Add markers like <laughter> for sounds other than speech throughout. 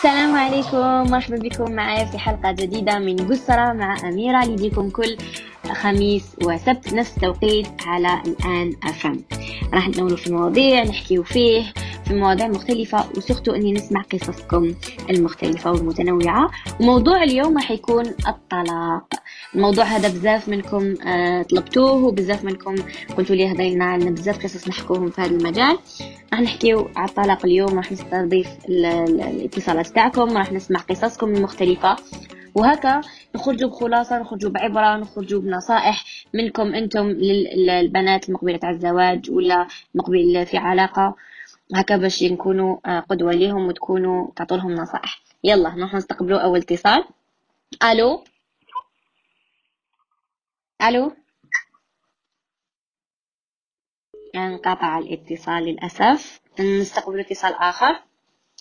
السلام عليكم. مرحبا بكم معايا في حلقة جديدة من قسرة مع أميرة. يجيكم كل خميس وسبت نفس التوقيت على الآن أفهم راح نتناولوا في مواضيع نحكيو فيه في مواضيع مختلفة وسختوا أني نسمع قصصكم المختلفة والمتنوعة. وموضوع اليوم راح يكون الطلاق. الموضوع هذا بزاف منكم آه طلبتوه وبزاف منكم قلتوا لي هذا لنا عندنا بزاف قصص نحكوهم في هذا المجال. راح نحكيو على الطلاق اليوم راح نستضيف الاتصالات تاعكم راح نسمع قصصكم المختلفة. وهكا نخرجوا بخلاصة نخرجوا بعبرة نخرجوا بنصائح منكم أنتم للبنات المقبلة على الزواج ولا مقبل في علاقة. هكا باش نكونوا آه، قدوة ليهم وتكونوا تعطوا لهم نصائح. يلا نروح نستقبلوا أول اتصال. ألو؟ ألو؟ انقطع الاتصال للأسف. نستقبل اتصال آخر.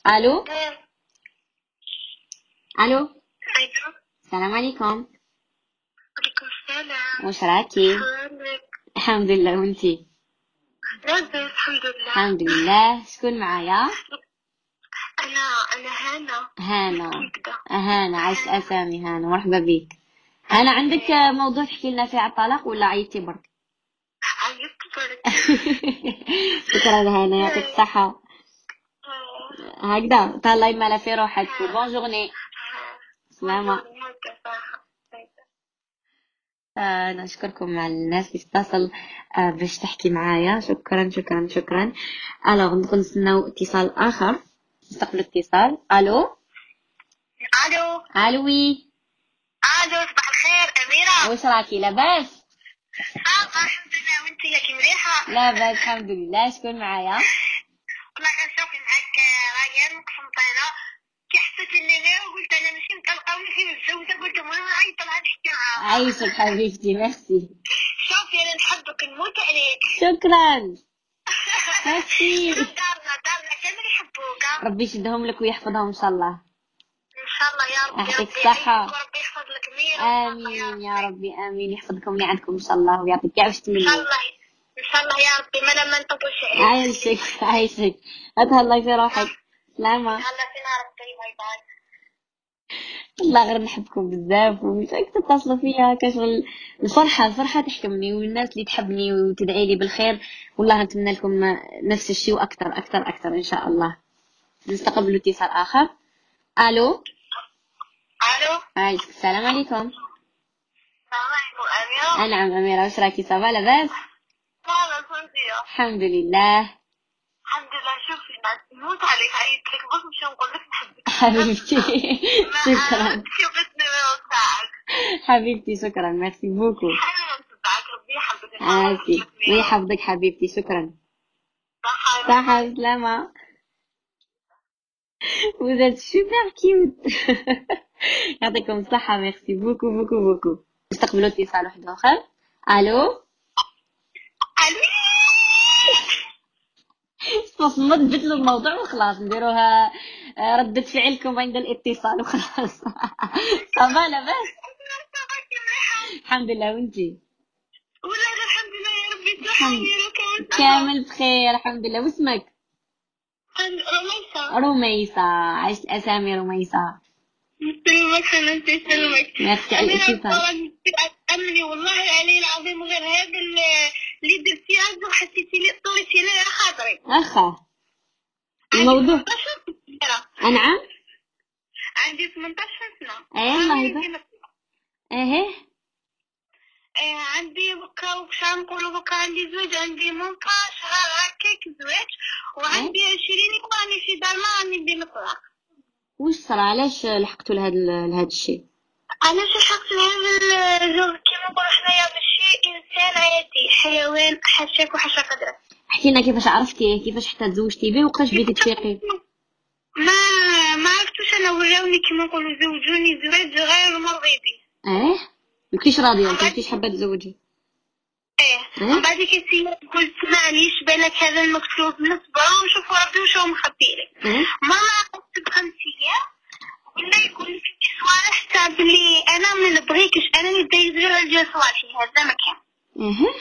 ألو؟ ألو؟ السلام عليكم. عليكم السلام وش راكي؟ الحمد لله وانتي لاباس الحمد لله الحمد لله شكون معايا؟ أنا أنا هانا. هانا. هانا عايش أسامي هانا. مرحبا بك. هانا عندك موضوع تحكي لنا فيه على الطلاق ولا عيطتي برك؟ عيطت برك. <laughs> شكرا هانا يعطيك <laughs> الصحة. هكذا تهلاي مالا في روحك. bonne journée سلامة. آه، نشكركم على الناس اللي تتصل آه، باش تحكي معايا. شكرا شكرا شكرا. alors ندخل نستناو اتصال آخر. نستقبل اتصال. ألو؟ ألو؟ الوي ألو صباح الخير أميرة. واش راكي لاباس آه الحمد لله. وأنت ياك مريحة؟ لاباس الحمد لله. شكون معايا؟ والله غنشوفي معاك ريان من قسنطينة كي حسيت غير قلت أنا ماشي مطلقه وماشي متزوجه قلت المهم نعيط لها نحكي معاها عايشك حبيبتي. ميرسي. شوفي أنا نحبك نموت عليك. شكرا. <laughs> ميرسي. دارنا دارنا. كامل يحبوك. ربي يشدهم لك ويحفظهم إن شاء الله. شاء الله يا ربي يعطيك الصحة. وربي يحفظ لك ميرا آمين يا ربي آمين. يحفظكم اللي عندكم إن شاء الله ويعطيك كاع واش ان تمنوا شاء الله. ان شاء الله يا ربي ما لما نطولش عليك عايشك عايشك. اتهلاي في روحك سلامة ربي bye bye. والله غير نحبكم بزاف ومشاك تتصلوا فيا كشغل الفرحة الفرحة تحكمني والناس اللي تحبني وتدعي لي بالخير. والله نتمنى لكم نفس الشيء وأكثر أكثر أكثر إن شاء الله. نستقبل اتصال آخر. ألو؟ ألو؟ السلام عليكم. السلام عليكم أميرة. انعم أميرة واش راكي ça va لاباس كنتي الحمد لله. الحمد لله شوفي نموت عليك عيطت لك بس مش نقول لك نحبك حبيبتي <laughs> شكرا. حبيبتي شكرا. merci beaucoup. حلوة تاعك ربي يحفظك. إن شاء الله عافي ويحفظك حبيبتي شكرا. صحة. صحة سلامة. Vous êtes super cute <laughs> يعطيكم الصحة. merci beaucoup beaucoup beaucoup. نستقبلوا اتصال واحد آخر. ألو؟ ألو؟ <laughs> صمت بدلوا الموضوع وخلاص نديروها آه، ردة فعلكم عند الاتصال وخلاص. <laughs> ça va لاباس الحمد لله. وانتي والله الحمد لله يا ربي. الحمد- تحيي لك كامل بخير الحمد لله. واسمك؟ رميسة. رميسة. عشت أسامي رميسة. يسلمك حنانتي يسلمك ميرسي على الاتصال أمني والله العلي العظيم غير هذا اللي- درتي هذا وحسيتي لي طليتي لي على خاطري أخا الموضوع 18 سنة أنعم عندي 18 سنة أي الله يبارك. إيه آه، عندي بكا وش نقولوا بكا عندي زوج عندي منطقة شهر هكاك زواج وعندي عشرين يقراني في دار ما راني ندي نطلق وش صار؟ علاش لحقتوا لهاد لهاد الشيء؟ أنا شحقت لهذا الزوج كيما نقولوا حنايا ماشي إنسان عادي حيوان حشاك وحشا قدرك. احكي لنا كيفاش عرفتيه كيفاش حتى تزوجتي به وقاش بديتي تفيقي ما ما عرفتوش أنا ولاوني كيما نقولوا زوجوني زواج غير مرضي بي آه مكنتيش راضية ما كنتيش حابة تزوجي؟ إيه إيه؟ من بعد كنتي قلت معليش يبان لك هذا المكتوب نصبر ونشوف ربي وشو مخبي لك. ماما قلت بخمس أيام ولا يقول لي في صوالح حتى بلي أنا ما نبغيكش أنا اللي دايز له الجو صوالحي هذا ما كان أها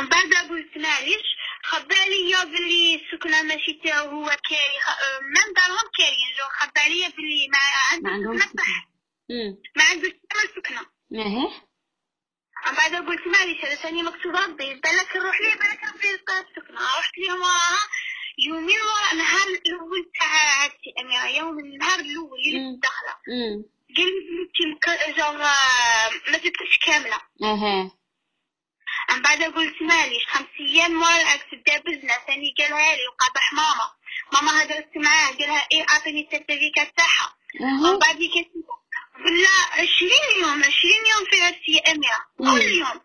من بعد قلت معليش خبى عليا بلي السكنة ماشي تاعو هو كاري خ- من دارهم كاريين جو. خبى عليا بلي ما ما عنده عندهم سكنة صح. ما عنده سكنة أها من بعد قلت معليش هذا؟ ثاني مكتوب ربي. بالك نروح ليه بالك نروح ليه السكنة رحت ليهم وراها يومين ورا النهار الأول تاع عادتي أميرة يوم النهار الأول اللي أمم. قال لي آه، ما جبتش كاملة. أها. من بعد قلت ماليش خمس أيام مورا الاكس دابزنا ثاني قالها لي وقابح ماما. ماما هدرت معاه قالها إيه أعطيني السيرتيفيكات تاعها. ومن بعد كنت ولا عشرين يوم عشرين يوم في اميرة مم. كل يوم.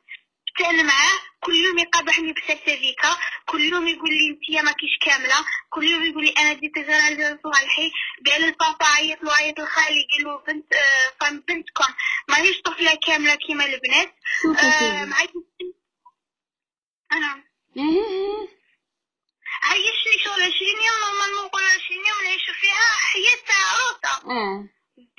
أنا معاه كل يوم يقابحني بسيرتيفيكا كل يوم يقول لي انتيا ماكيش كاملة. كل يوم يقول لي أنا ديت غير صالحي قال البابا عيط له عيط الخالي قال له بنت آه فم بنتكم. ماهيش طفلة كاملة كيما البنات. آه أنا. <laughs> أها عيشني شغل عشرين يوم لما نقول عشرين يوم نعيشو فيها حياة عروسة. آه.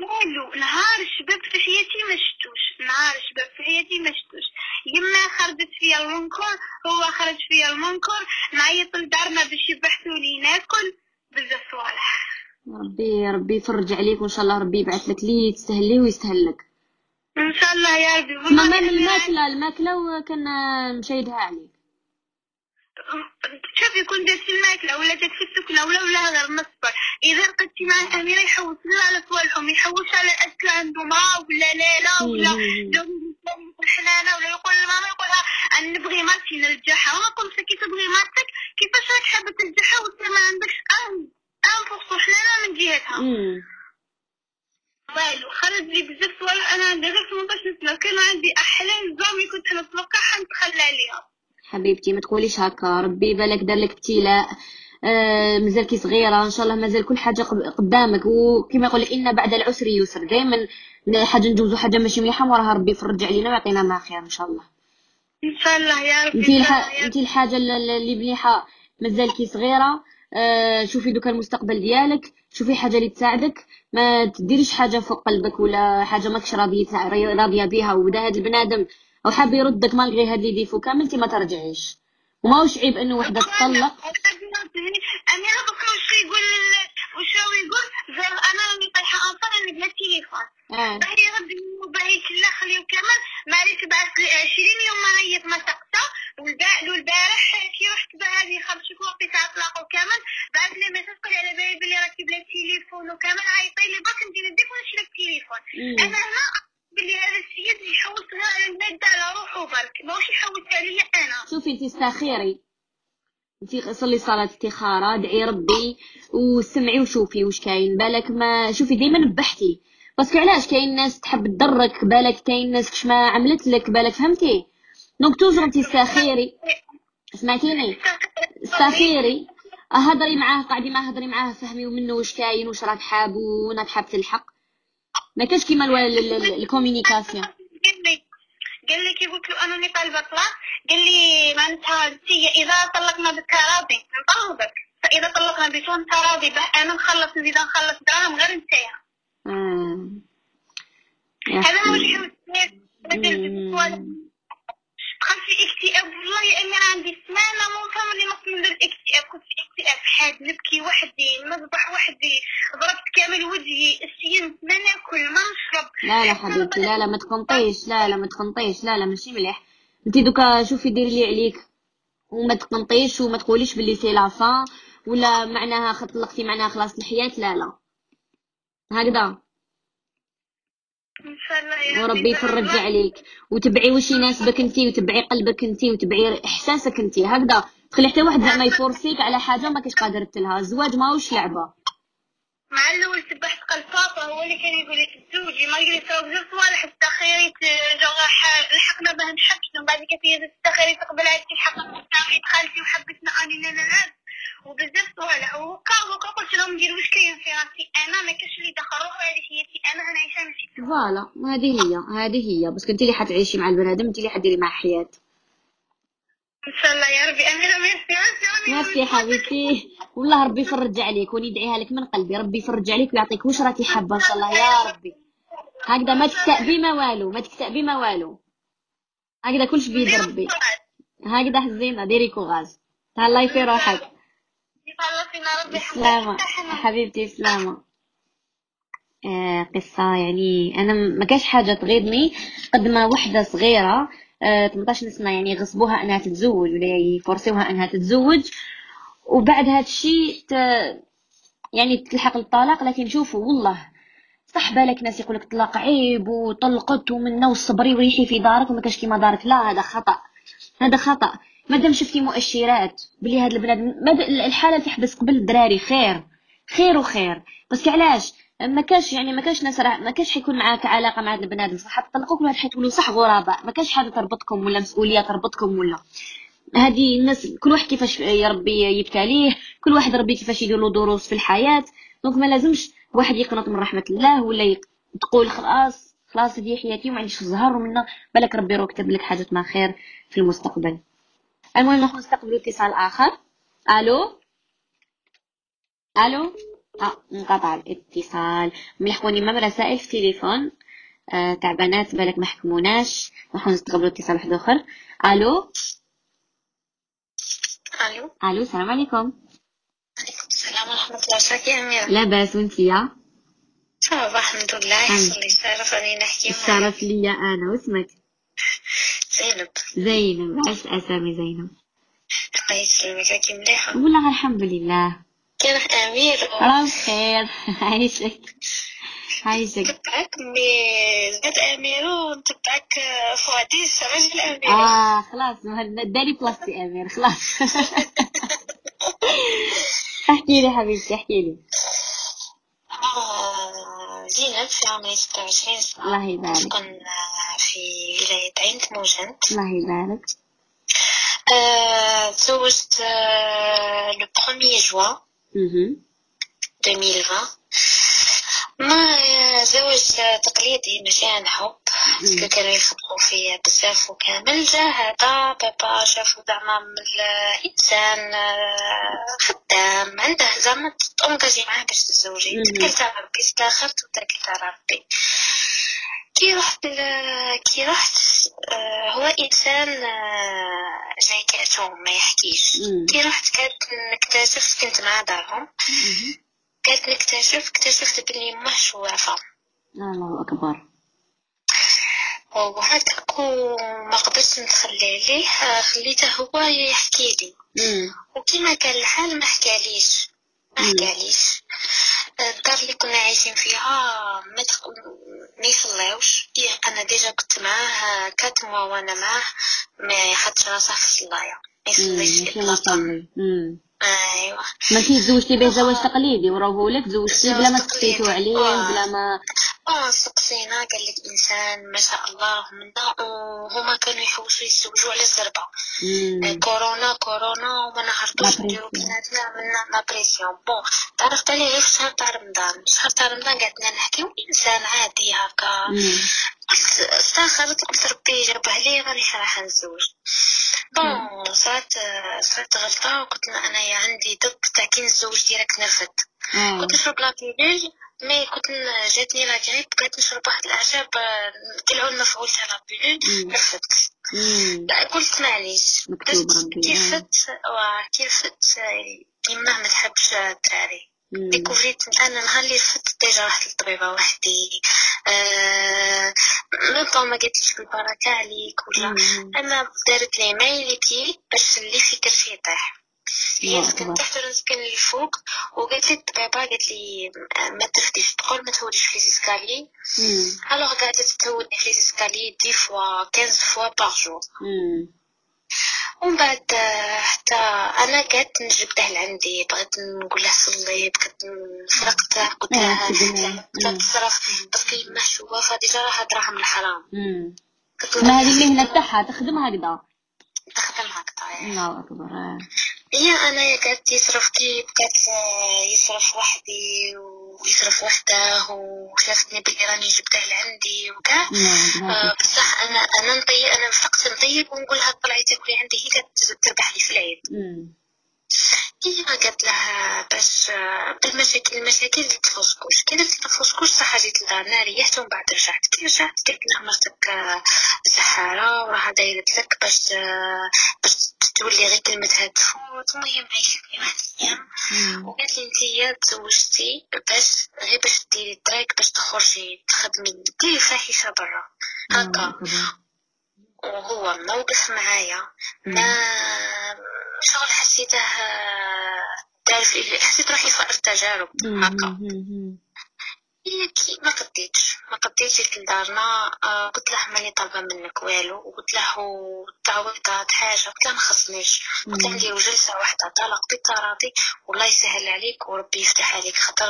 قالوا نهار الشباب في حياتي ما شفتوش نهار الشباب في حياتي ما شفتوش. يما خرجت فيا المنكر هو خرج فيا المنكر نعيط لدارنا باش يبحثوا ناكل بزاف صوالح. ربي ربي يفرج عليك وإن شاء الله ربي يبعث لك لي تستهليه ويستهل لك. إن شاء الله يا ربي. أنا- الماكلة الماكلة وكان مشيدها عليك. شوفي كون درتي الماكلة ولا جات في السكنة ولا ولا غير مصبر. إذا رقدتي مع أميرة يحوس لا على صوالحهم يحوس على الأكل عنده ما ولا ليلة ولا الحنانة ولا يقول لماما يقولها أنا نبغي مالتي نرجعها. وما قلت كي تبغي مالتك كيفاش راك حابة ترجعها وانت ما عندكش أن أن فرصة حنانة من جهتها. والو خرج لي بزاف صوالح أنا عندي غير 18 سنة كان عندي أحلام زعمي كنت نتوقعها نتخلى عليها. حبيبتي ما تقوليش هكا ربي بالك دار لك ابتلاء. آه مازالكي صغيرة إن شاء الله مازال كل حاجة قدامك. وكما يقول إن بعد العسر يسر. دائما حاجة ندوزو حاجة ماشي مليحة وراها ربي يفرج علينا ويعطينا ما خير إن شاء الله. إن شاء الله يا ربي انت الح... انت الحاجة الل- الل- اللي مليحة. مازالكي صغيرة آه شوفي دوكا المستقبل ديالك شوفي حاجة اللي تساعدك. ما تديريش حاجة فوق قلبك ولا حاجة ماكش راضيه راضية بها وبدا هاد البنادم. أو حاب يردك malgré هاد les défauts كامل انت ما ترجعيش. وماهوش عيب إنه وحدة تطلق. أميرة بكرة وش يقول وش هو يقول؟ زي أنا راني طايحة أنصار أنا بلا تليفون. آه. باهي ربي وباهي كلا خليو كمان مالك بعث لي 20 يوم ما عيط ما سقطة والباع البارح كي رحت هذه خرجت في تاع طلاقه كامل بعث لي ميساج قال على بالي بلي راكي بلا تليفون وكامل عيطي لي برك ندير نديك ونشري لك تليفون. مم. أنا هنا بلي هذا السيد يحوس غير على المادة على روحه برك ماهوش يحوس عليا أنا شوفي انت استخيري انت صلي صلاة استخارة ادعي ربي وسمعي وشوفي واش كاين. بالك ما شوفي ديما نبحتي parce que علاش كاين ناس تحب تضرك؟ بالك كاين ناس كش ما عملت لك؟ بالك فهمتي؟ donc toujours انت استخيري سمعتيني؟ استخيري هضري معاه قعدي معاه هضري معاه فهمي منه واش كاين واش راك حاب وراك حاب تلحق. ما كاش كيما ال- ال- ال- ال communication. قال لي قال لي كي قلت له أنا ني طالبه طلاق قال لي معناتها أنت إذا طلقنا بالتراضي نطلبك فإذا طلقنا بدون تراضي بقى أنا نخلص نزيد نخلص دراهم غير نتايا. يا هذا هو. الحوت ما. دخلت في اكتئاب والله يا امير عندي سمانة فاهمه اللي نقص من الاكتئاب. كنت في اكتئاب حاد نبكي وحدي نذبح وحدي ضربت كامل وجهي السينت ما ناكل ما نشرب. لا لا حبيبتي لا لا ما تقنطيش لا لا ما تقنطيش لا لا ماشي مليح. انت دوكا شوفي ديري لي عليك. وما تقنطيش وما تقوليش باللي c'est la fin ولا معناها خ- طلقتي معناها خلاص الحياة لا لا. هكذا. إن شاء الله وربي يفرج عليك. وتبعي واش يناسبك انت وتبعي قلبك انت وتبعي إحساسك انت هكذا تخلي حتى واحد زعما يforcيك على حاجة ما كاش قادر تلها. الزواج ماهوش لعبة. مع الأول سبحت قلب بابا هو اللي كان يقول لي تزوجي ما قال لي سوا بزاف صوالح استخيري جو لحقنا باه نحبش ومن بعد كيف هي استخيري تقبل عيدتي الحق خالتي وحبتنا اني نلعب وبزاف صوالح وهكا قلت لهم ندير واش كاين في راسي أنا ما كاش اللي دخل روحي هذه حياتي أنا أنا عايشة ماشي. فوالا هذه هي هذه هي. بس انت اللي حتعيشي مع البنادم انت اللي حديري معاه حياه إن شاء الله يا ربي. أميرة ميرسي ميرسي حبيبتي. والله ربي يفرج عليك وندعيها لك من قلبي. ربي يفرج عليك ويعطيك واش راكي حابة إن شاء الله يا ربي. هكذا ما تكتئبي ما والو ما تكتئبي ما والو. هكذا كلش بيد ربي. هكذا حزينة ديري كوغاز. تهلاي في روحك. سلامة حبيبتي سلامة آه قصة يعني أنا ما كاش حاجة تغيظني قد ما وحدة صغيرة آه 18 سنة يعني يغصبوها أنها تتزوج ولا يفرسوها أنها تتزوج. وبعد هذا الشيء ت... يعني تلحق الطلاق لكن شوفوا والله صح بالك ناس يقولك طلاق عيب وطلقت ومنا وصبري وريحي في دارك وما كاش كيما دارك. لا هذا خطأ. هذا خطأ. مادام شفتي مؤشرات بلي هاد البنادم الحالة اللي تحبس قبل الدراري خير. خير وخير. بس علاش؟ ما كاش يعني ما كاش ناس ما كاش حيكون معاك علاقة مع هاد البنادم. صح تطلقوك ولا حتولوا صح غرباء ما كاش حاجة تربطكم ولا مسؤولية تربطكم ولا. هذه الناس كل واحد كيفاش يا ربي يبتليه كل واحد ربي كيفاش يدير له دروس في الحياة. دونك ما لازمش واحد يقنط من رحمة الله ولا تقول خلاص خلاص هذه حياتي وما عنديش الزهر ومنا بالك ربي راه كتب لك حاجة ما خير في المستقبل. المهم نروح نستقبلوا اتصال آخر. ألو؟ ألو؟ آه انقطع الاتصال. ملحقوني مام رسائل في تليفون. آه تاع بنات بالك ما حكموناش نروحو نستقبلوا اتصال واحد آخر. ألو؟ ألو؟ ألو السلام عليكم. عليكم السلام ورحمة الله. وبركاته يا أميرة؟ لاباس وانتيا صافا الحمد لله. يحصل لي الشرف راني نحكي معاك. الشرف ليا أنا واسمك؟ زينب. زينب. عشت أسامي زينب. الله يسلمك راكي مليحة. والله الحمد لله. كان أمير. راه بخير <laughs> عايشك. عايشك. نتبعك مي زاد أمير ونتبعك فؤاديس راجل أمير. آه خلاص. داري بلاصتي أمير خلاص. <laughs> احكي لي حبيبتي احكي لي. آه، زينب في عمري 26 سنة الله يبارك. أسكن آه، في ولاية عين تموجنت الله يبارك. تزوجت لو 1 جوان مهم. 2020 ما آه، زواج آه، تقليدي ماشي عن حب parce que كانوا يخبطوا فيا بزاف وكامل. جا هذا بابا شافو زعما آه، خدام. عنده زعما t'engager معاه باش تتزوجي مم. توكلت على ربي استاخرت وتوكلت على ربي. كي رحت كي رحت آه، هو إنسان آه، جاي quatre mois ما يحكيش. كي رحت كانت نكتشف كنت مع دارهم. كانت نكتشف اكتشفت بلي مش وافا الله أكبر. وهكاك وما قدرتش نتخلى عليه آه، خليته هو يحكي لي مم. وكيما كان الحال ما حكاليش ما. حكاليش آه، الدار اللي كنا عايشين فيها ما تق... ما يصلاوش إيه أنا ديجا كنت معاه كات موا وأنا معاه ما يحطش راسه في الصلايه ما. يصليش اطلاقا. ايوا ما كي تزوجتي به زواج تقليدي وراهو لك زوجتي بلا ما تقليدي. عليه آه. بلا ما آه سقسينا قال لك إنسان ما شاء الله منا وهما كانوا يحوسوا يتزوجوا على الزربة. مم. كورونا كورونا وما نعرفوش نديرو. بيناتنا عملنا la pression bon تعرفت عليه غير في شهر تاع رمضان؟ شهر تاع رمضان قعدنا نحكيو انسان عادي هكا. قلت استاخرت قلت ربي جابه لي راني راح نتزوج بون صارت صارت غلطة وقلت انايا عندي ضد تاع كي نتزوج ديريكت نرفد. آه. كنت نشرب لا بيلول مي كنت جاتني لا غريب بقيت نشرب واحد الأعشاب آه، كالعود المفعول تاع لا بيلول مم. رفدت مم. لا قلت معليش مكتوب بس ربي، كي آه. فت واه، كي فت آه، يماه ما تحبش الدراري. ديكوفريت أنا نهار اللي فت ديجا رحت للطبيبه وحدي آه ميم ما قالتليش بالبركة عليك ولا. أنا دارت لي مايل بي باش اللي في كرشي يطيح هي الله سكن أكبر. تحت وأنا نسكن اللي فوق وقالت لي الطبيبه قالت لي ما تفديش تقول ما تهوديش في ليزيسكالي. الوغ قاعدة تهودني في ليزيسكالي 10 فوا 15 فوا باغ جور. ومن بعد حتى أنا قعدت نجبده لعندي بغيت نقول له صلي بغيت نفرقته قلت له تخدمه. لا مم. تصرف باسكو يما حشوه فديجا راها دراهم الحرام ما هذه المهنة تاعها تخدم هكذا تخدم هكذا الله أكبر آه. هي أنا قعدت يصرف كي بقيت آه، يصرف وحدي ويصرف وحده وشافتني بلي راني جبته لعندي وكاع نعم آه، بصح أنا أنا نطيب أنا فقت نطيب ونقولها طلعي تاكلي عندي هي تربح لي في العيد. مم. هي ما قالت لها باش بالمشاكل المشاكل اللي تفوسكوش كي درت تفوسكوش صح جيت لدارنا ريحت ومن بعد رجعت. كي رجعت قالت لها مرتك سحارة وراها دايرت لك باش باش تولي غير كلمتها تفوت. المهم عيشتني واحد الأيام. وقالت لي انتيا تزوجتي باش غير باش ديري الطريق باش تخرجي تخدمي ديري فاحشة برا هكا. وهو ما وقف معايا. ما شغل حسيته دار في حسيت روحي في تجارب. هكا. كي ما قديتش ما قديتش جيت لدارنا آه، قلت له ماني طالبة منك والو. وقلت له تعويضات حاجة. قلت له ما خصنيش. قلت له مم. نديرو جلسه واحدة طلاق بالتراضي والله يسهل عليك وربي يفتح عليك. خاطر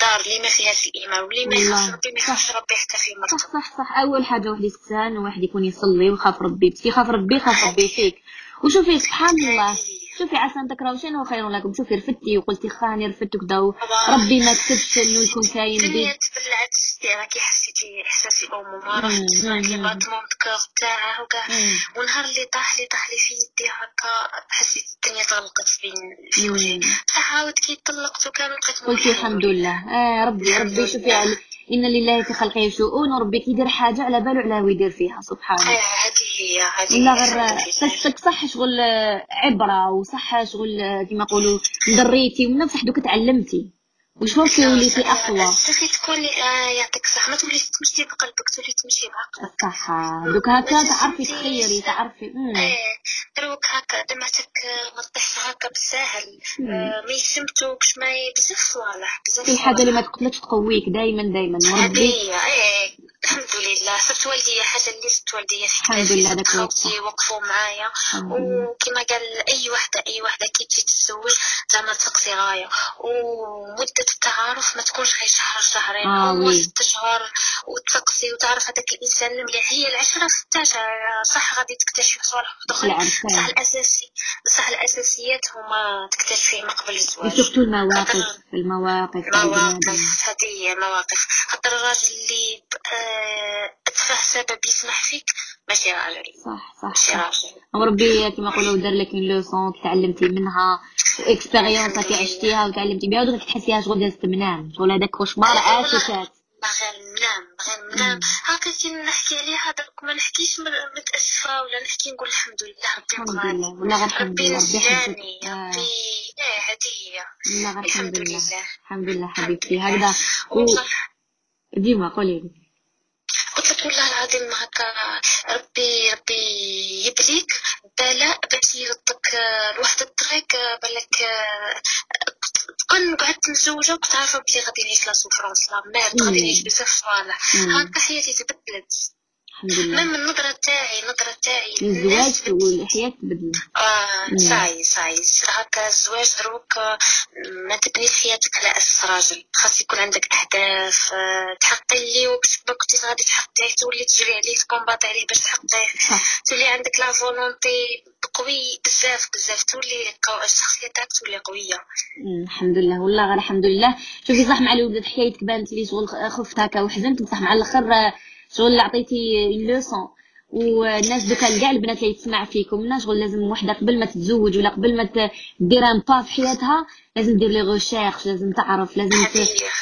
دار اللي ما فيهاش الإيمان واللي ما يخافش. ربي ما يخافش ربي حتى في صح مرته صح صح. أول حاجة واحد انه واحد يكون يصلي ويخاف ربي. بس يخاف ربي يخاف ربي فيك. وشوفي سبحان الله. شوفي عسى ان تكرهوا هو خير لكم. شوفي رفدتي وقلتي خاني رفدت وكذا ربي ما كتبش إنه يكون كاين بي شتي راكي حسيتي إحساسي امو ما مم، رحت سمعت لي مم. باتمون كور تاعه وكاع. مم. ونهار اللي طاح لي طاح لي في يدي هكا حسيت الدنيا تغلقت في في وجهي. بصح عاود كي طلقت وكان بقيت قلتي الحمد لله. آه ربي ربي شوفي لله. إن لله في خلقه شؤون وربي كيدير حاجة على بالو على ويدير فيها سبحانه آه، هذه هي هذه ولا غير. قصتك صح شغل عبرة وصح شغل كيما يقولوا دريتي ومن بصح دوك تعلمتي وشوفي وليتي أقوى؟ صافي تكوني آه يعطيك الصحة. ما توليش تمشي بقلبك تولي تمشي بعقلك. الصح دوك هكا تعرفي تخيري تعرفي. إيه دروك هكا دمعتك آه، ما تطيحش هكا بالساهل ما يشمتوكش ما بزاف صوالح بزاف في الحاجة اللي ما. تقتلكش تقويك دايما دايما. هي إيه الحمد لله. صرت والديا حاجة اللي صرت والديا في الحمد حياتي لله، داك خوتي. وقفوا معايا. وكما قال أي وحدة أي وحدة كي تجي تتزوج زعما تسقسي غاية. ومدة التعارف ما تكونش غير شهر شهرين آه، أو وي. ست شهور وتسقسي وتعرف هذاك الإنسان المليح هي العشرة ستاشر صح غادي تكتشف صوالح العرس، بصح. الأساسي بصح الأساسيات هما تكتشفي ما قبل الزواج وسورتو المواقف المواقف تاع البنادم. مواقف هذه هي مواقف خاطر الراجل اللي آه، أتفه سبب يسمح فيك ماشي صح صح وربي كما يقولوا دار لك une leçon تعلمتي منها و expérience كي عشتيها وتعلمتي بها ودرك تحسيها شغل دازت منام. شغل هذاك cauchemar عاشي فات غير ننام غير ننام هكا كي نحكي عليها درك ما نحكيش متأسفة ولا نحكي نقول الحمد لله ربي لله ولا ربي يحفظك. آه. ربي إيه هذه هي الحمد لله. الحمد لله حبيبتي. هكذا. ديما قولي لي. قلت والله العظيم هكا ربي ربي يبليك. بلاء باش يردك آه، لواحد الطريق آه، بالك آه، كون قعدت مزوجة كنت عارفة بلي غادي نعيش la souffrance la merde غادي نعيش بزاف صوالح. هكا حياتي تبدلت. الحمد لله. النظرة تاعي النظرة تاعي تبدلت. والحياة تبدل. آه مم. صاي صاي هكا الزواج دروك آه، ما تبنيش حياتك على أساس راجل. خاص يكون عندك أهداف آه، تحققي اللي غادي تحققيه تولي تجري عليه عليه باش تحققيه صح. تولي عندك la volonté قوي بزاف بزاف. تولي الشخصيه تاعك تولي قوية. الحمد لله. والله غير الحمد لله. شوفي صح مع الولاد حكايتك بانت لي شغل خفت هكا وحزنت بصح مع الآخر آه، شغل عطيتي leçon والناس دوكا كاع البنات اللي تسمع فيكم لا شغل لازم وحدة قبل ما تتزوج ولا قبل ما دير un pas في حياتها لازم دير les recherches لازم تعرف لازم.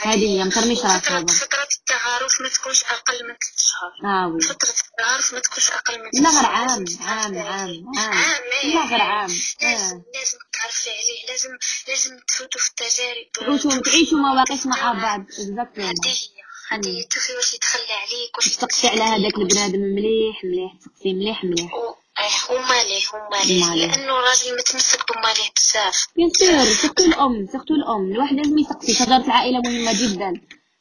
هذه هي ما ترميش راسها فترة التعارف ما تكونش أقل من ثلاث شهور آه oui فترة التعارف ما تكونش أقل من لا غير شهور. عام عام عام. عام عام. لا غير عام لازم آه. لازم تعرفي عليه لازم لازم تفوتوا في التجارب تعيشوا تعيشوا مواقف مع بعض exactement هذه تشوفي واش يتخلى عليك واش تسقسي على هذاك البنادم مليح مليح تسقسي مليح مليح. إيه، وماليه وماليه وماليه. لأنه راجل متمسك بماليه بزاف. bien sûr surtout الأم surtout الأم. الواحد لازم يسقسي. شجره العائلة مهمة جدا.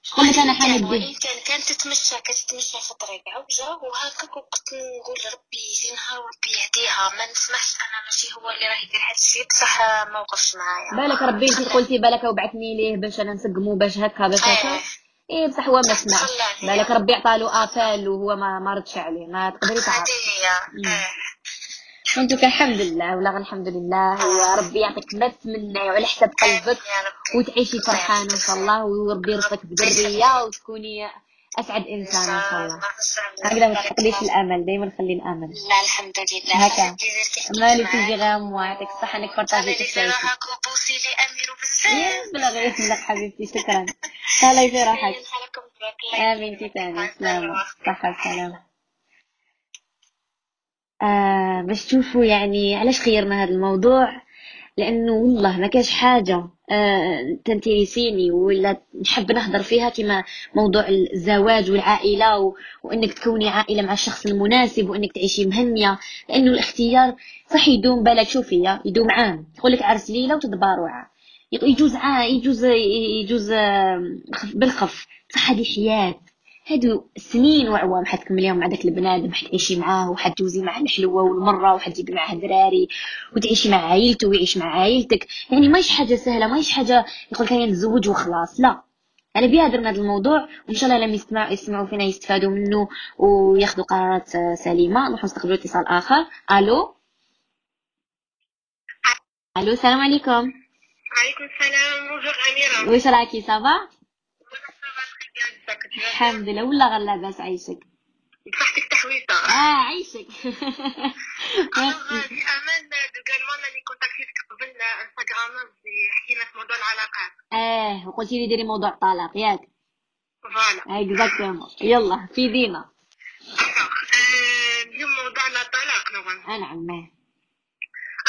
شقول لك أنا حامد به كان كانت تتمشى كتتمشى في طريق عوجة وهكاك وكنت نقول ربي يجي نهار وربي يهديها. ما نسمحش أنا ماشي هو اللي راه يدير هاد الشيء. بصح ما وقفش معايا. بالك ربي انت قلتي بالك وبعثني ليه باش أنا نسقمو باش هكا باش هكا. إيه بصح هو ما سمعش. بالك ربي عطالو ابال وهو ما ما ردش عليه. ما تقدري تعرفي هذه هي وانتو الحمد لله ولا الحمد لله. وربي يعطيك ما تمنى وعلى حسب قلبك وتعيشي فرحانه إن شاء الله. وربي يرزقك بذريه وتكوني أسعد إنسان إن شاء الله. هكذا ما تفقديش الأمل دائما خلي الأمل. لا الحمد لله. هكا. مالي تيجي غام ويعطيك الصحة إنك بارطاجيتي أنا حكايتك راك بوسي لي أمير بزاف. بلا غير لك حبيبتي شكرا. الله بارك الله أمين تي تاني سلامة صحة وسلامة آه باش تشوفوا يعني علاش خيرنا هذا الموضوع؟ لأنه والله ما كاش حاجة. آه تنتريسيني ولا نحب نهضر فيها كما موضوع الزواج والعائلة و... وإنك تكوني عائلة مع الشخص المناسب وإنك تعيشي مهنية لأنه الاختيار صح يدوم بالك شوفي يدوم عام. يقول لك عرس ليلة وتدبار يجوز عام يجوز يجوز آه، خف- بالخف. صح هذه حياة. هادو سنين وعوام حتكمليهم مع داك البنادم حتعيشي معاه وحتجوزي معاه الحلوة والمرة وحتجيبي معاه دراري وتعيشي مع عائلته ويعيش مع عائلتك. يعني ماهيش حاجة سهلة ماهيش حاجة يقول لك نتزوج وخلاص لا. أنا بها درنا هذا الموضوع وإن شاء الله لما يستمعوا يسمعوا فينا يستفادوا منه وياخذوا قرارات سليمة. نروح نستقبلوا اتصال آخر. ألو؟ ألو السلام عليكم. عليكم السلام bonjour أميرة. واش راكي ça va؟ الحمد لله. والله غير لاباس عايشك؟ صحتك تحويسه آه عايشك. <laughs> Alors, في أمان normalement اللي contactيتك قبل انستغرام حكينا في موضوع العلاقات. آه وقلتي لي ديري موضوع الطلاق ياك. voilà. exactement يلا في دينا اليوم موضوعنا الطلاق نظن نعم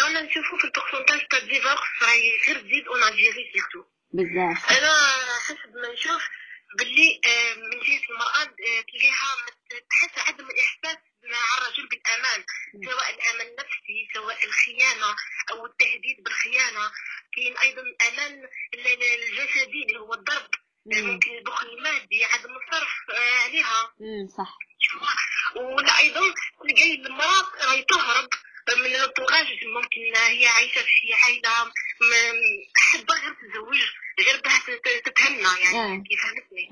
أنا نشوفو في ال pourcentage تاع ال divorce راهي غير تزيد en Algérie surtout بزاف. أنا حسب ما نشوف باللي آه، من جهة المرأة آه، تلقاها تحس عدم الإحساس مع الرجل بالأمان سواء الامان النفسي سواء الخيانة أو التهديد بالخيانة. كاين أيضا الامان ال- ال- الجسدي اللي هو الضرب مم. ممكن البخل المادي عدم الصرف آه، عليها. امم صح. ولا أيضا تلقاي المرأة راهي تهرب من الانتوراج ممكن هي عايشة في عائله م- حابه غير تتزوج غير بها تت- تتهنى يعني آه. كيف فهمتني.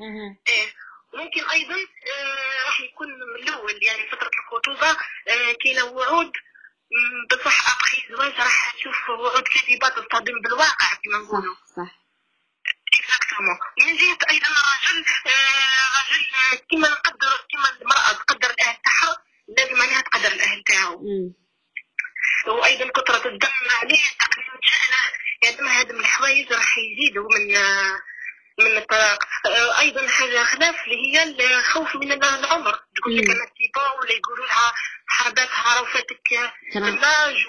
إيه ممكن أيضا آه راح يكون من الأول يعني فترة الخطوبة آه كاينة وعود بصح ابخي الزواج راح تشوف وعود كاذبه تصطدم بالواقع كما نقولوا. صح. صح اكزاكتومون من جهة أيضا الرجل آه رجل آه، كما نقدر كما المرأة تقدر الأهل تاعها لازم عليها تقدر الأهل تاعو وأيضا كثرة الدم عليه تقريبا شأنه يعني هذا من الحوايج راح يزيدوا من من الطلاق. آه، أيضا حاجة خلاف اللي هي الخوف من العمر. تقول لك. أنا تيبا ولا يقولوا لها صحاباتها راه فاتك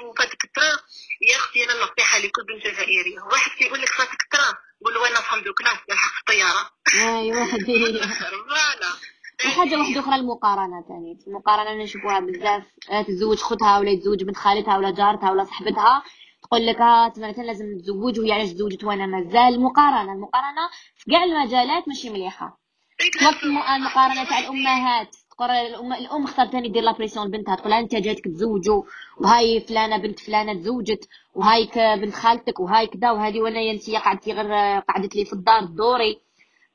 وفاتك ال train يا أختي أنا النصيحه لكل بنت جزائري واحد كيقول لك فاتك التران قول له أنا فهمت classe نلحق في الطيارة. <laughs> ايوا voilà وحاجه واحدة أخرى المقارنة ثاني المقارنه نشوفوها بزاف. آه، تتزوج خوتها ولا يتزوج بنت خالتها ولا جارتها ولا صاحبتها. تقول لك آه مثلا لازم نتزوج. وهي علاش تزوجت وأنا مازال المقارنه المقارنة في كاع المجالات ماشي مليحة. وقت الم- المقارنة تاع الأمهات تقول الام الأم اختارت ثاني دير la pression لبنتها. تقول أنت جاتك تزوجوا وهاي فلانة بنت فلانة تزوجت وهايك بنت خالتك وهاي كذا وهذه وأنا أنت قعدتي غير قعدت لي في الدار دوري.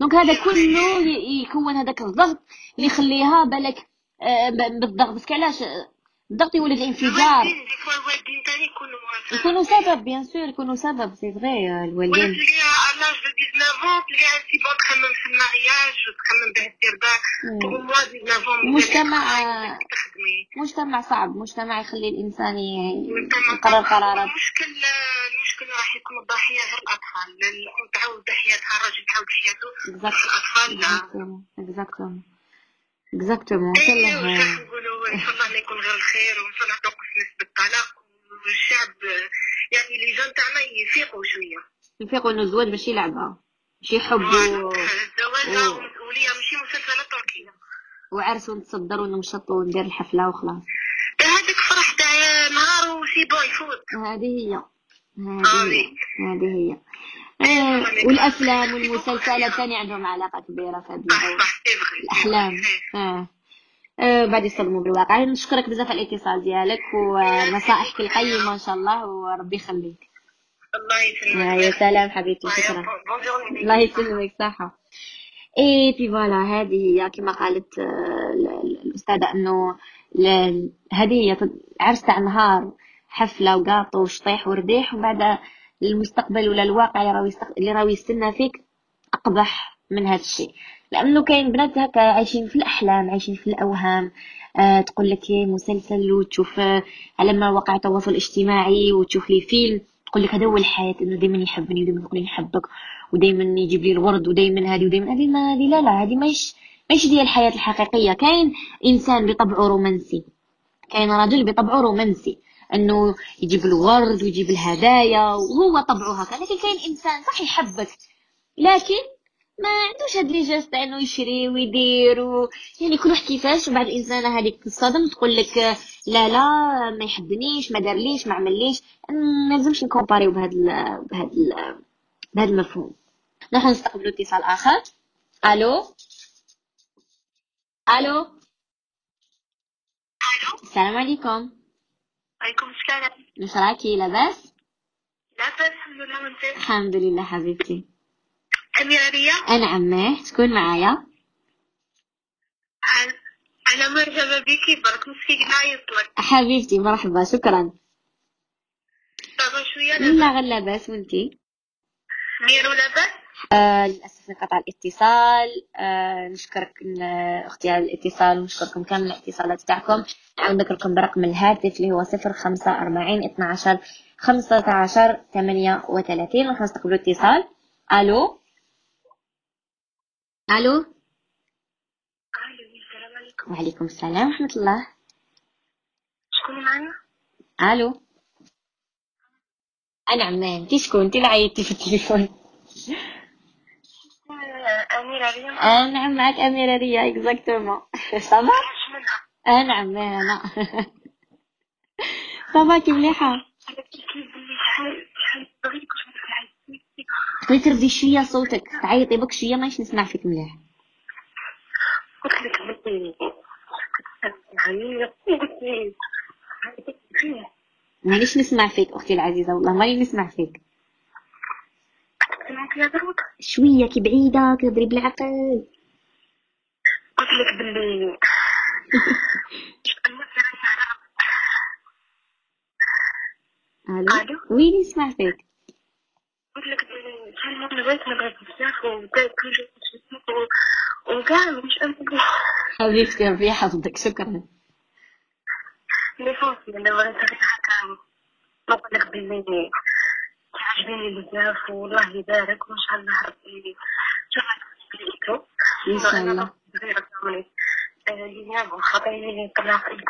donc هذا كله يكون هذاك الضغط اللي يخليها بالك آه، بالضغط. بس علاش؟ الضغط يولد تاني يكونوا سبب bien sûr يكونوا سبب c'est vrai ولا الوالدين. تلقاها على l'âge de 19 تلقاها c'est bon تخمم في ال mariage وتخمم به دير باه مم. pour moi 19 المجتمع- تخدمي مجتمع صعب مجتمع يخلي الإنسان يقرر قرارات. المشكل المشكل راح يكون الضحية غير الأطفال. الأم تعود ضحيتها الرجل تعود ضحيته الأطفال لا. exactement exactement وش نقولوا إن شاء الله يكون غير الخير وإن شاء الله توقف نسبة الطلاق. والشعب يعني les jeunes تاعنا يفيقوا شوية. نفيقوا إنه الزواج ماشي لعبة. ماشي حب و... الزواج و- مسؤوليه ماشي مسلسلات تركيه وعرس ونتصدر ونمشط وندير الحفلة وخلاص. هذاك فرح تاع نهار و c'est bon يفوت. هذه هي. هذه آه، هي. والأفلام والمسلسلات ثاني عندهم علاقة كبيرة في هذا الأحلام. آه. آه، بعد يصدموا بالواقع. نشكرك بزاف على الاتصال ديالك ونصائحك القيمه ان شاء الله وربي يخليك. الله يسلمك. يا سلام حبيبتي شكرا. الله يسلمك صحة. et puis voilà هذه هي كما قالت آه، ال- ال- الأستاذة إنه ل- هدية عرس تاع نهار حفلة وقاطو وشطيح ورديح ومن بعد المستقبل ولا الواقع اللي راهو يستنى فيك أقبح من هذا الشيء. لأنه كاين بنات هكا عايشين في الأحلام عايشين في الأوهام. آه تقول لك مسلسل وتشوف آه على مواقع التواصل الاجتماعي وتشوف لي فيلم تقول لك هذا هو الحياة إنه دايما يحبني ودايما يقول لي نحبك ودايما يجيب لي الورد ودايما هذه ودايما هذه. ما هذه لا لا هذه ماهيش ماهيش ديال الحياة الحقيقية. كاين إنسان بطبعه رومانسي كاين رجل بطبعه رومانسي. إنه يجيب الورد ويجيب الهدايا وهو طبعه هكا لكن كاين إنسان صح يحبك لكن ما عندوش هاد لي تاع إنه يشري ويدير و... يعني كل واحد كيفاش وبعد الانسانه هذيك تصطدم تقول لك لا لا ما يحبنيش ما دارليش ما عمليش ما لازمش نكومباريو بهذا ال... بهذا ال... بهذا المفهوم. نروح نستقبلوا اتصال آخر. ألو؟ ألو؟ ألو؟ السلام عليكم. عليكم السلام. واش راكي لاباس؟ لاباس الحمد لله وانت الحمد لله حبيبتي. أميرة ريا أنا عماه شكون معايا؟ أنا- أنا مرحبا بك برك مسكي نعيط لك حبيبتي مرحبا شكرا. صافا شوية لا غير لاباس وأنتي؟ ميرو لاباس. آه للأسف انقطع الاتصال. آه نشكرك أختي على الاتصال ونشكركم كامل الاتصالات تاعكم. نعاود نذكركم برقم الهاتف اللي هو صفر خمسة أربعين اثناشر خمسة عشر ثمانية وثلاثين. راح نستقبلوا اتصال ألو؟ ألو؟ ألو السلام عليكم وعليكم السلام ورحمة الله. شكون معنا؟ ألو؟ أنا عمان. انتي شكون؟ انتي اللي عيطتي في التليفون. أميرة ريا آه نعم معك أميرة ريا exactement <laughs> ça va آه نعم <laughs> أنا ça va كي مليحة تقدري تردي شوية صوتك. تعيطي بك شوية مانيش نسمع فيك مليح. قلت لك مانيش نسمع فيك أختي العزيزة والله ماني نسمع فيك. شوية كي بعيدة كدري بالعقل قلت لك باللي ألو. وين نسمع فيك؟ قلت لك باللي شحال مرة نبغيك نبغيك بزاف وبدات كل شيء وكاع مش حبيبتي ربي يحفظك شكرا اللي فوتي أنا بغيت نقول لك باللي بزاف والله يبارك وإن شاء الله ربي إن شاء الله. فيك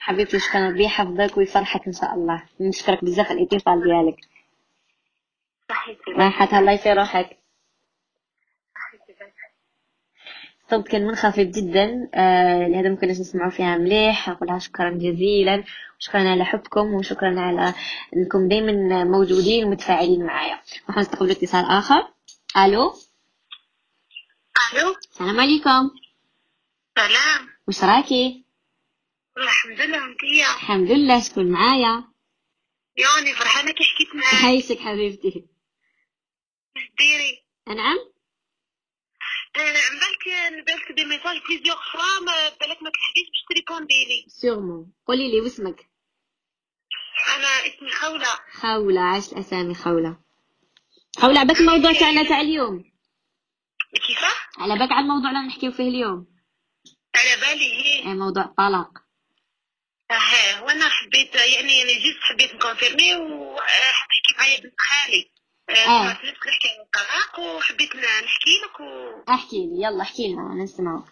حبيبتي شكرا ربي يحفظك ويفرحك إن شاء الله. نشكرك بزاف على الاتصال ديالك. صحيتي راحت الله يسير روحك صحيتي الصوت كان منخفض جدا. آه لهذا ما كناش نسمعوا فيها مليح. نقولها شكرا جزيلا. وشكرا على حبكم وشكرا على إنكم دائما موجودين ومتفاعلين معايا. راح نستقبل اتصال آخر. ألو؟ ألو؟ السلام عليكم. سلام. وش راكي؟ الحمد لله انتيا الحمد لله شكون معايا؟ يوني فرحانة كي حكيت معاك. عايشك حبيبتي. ديري. نعم؟ بالك بالك des messages plusieurs fois بالك ما تحكيش باش ت répondi لي sûrement قولي لي واسمك. أنا اسمي خولة خولة عاش الأسامي خولة خولة عباك الموضوع تاعنا تاع اليوم. كيفاه على بالك على الموضوع اللي نحكيو فيه اليوم. على بالي هي آه، موضوع الطلاق آه وأنا حبيت يعني أنا جيت حبيت ن confirmer وحكي معايا بنت خالي. آه. آه. عن الطلاق وحبيت نحكي لك و احكي لي يلا احكي لنا أنا نسمعك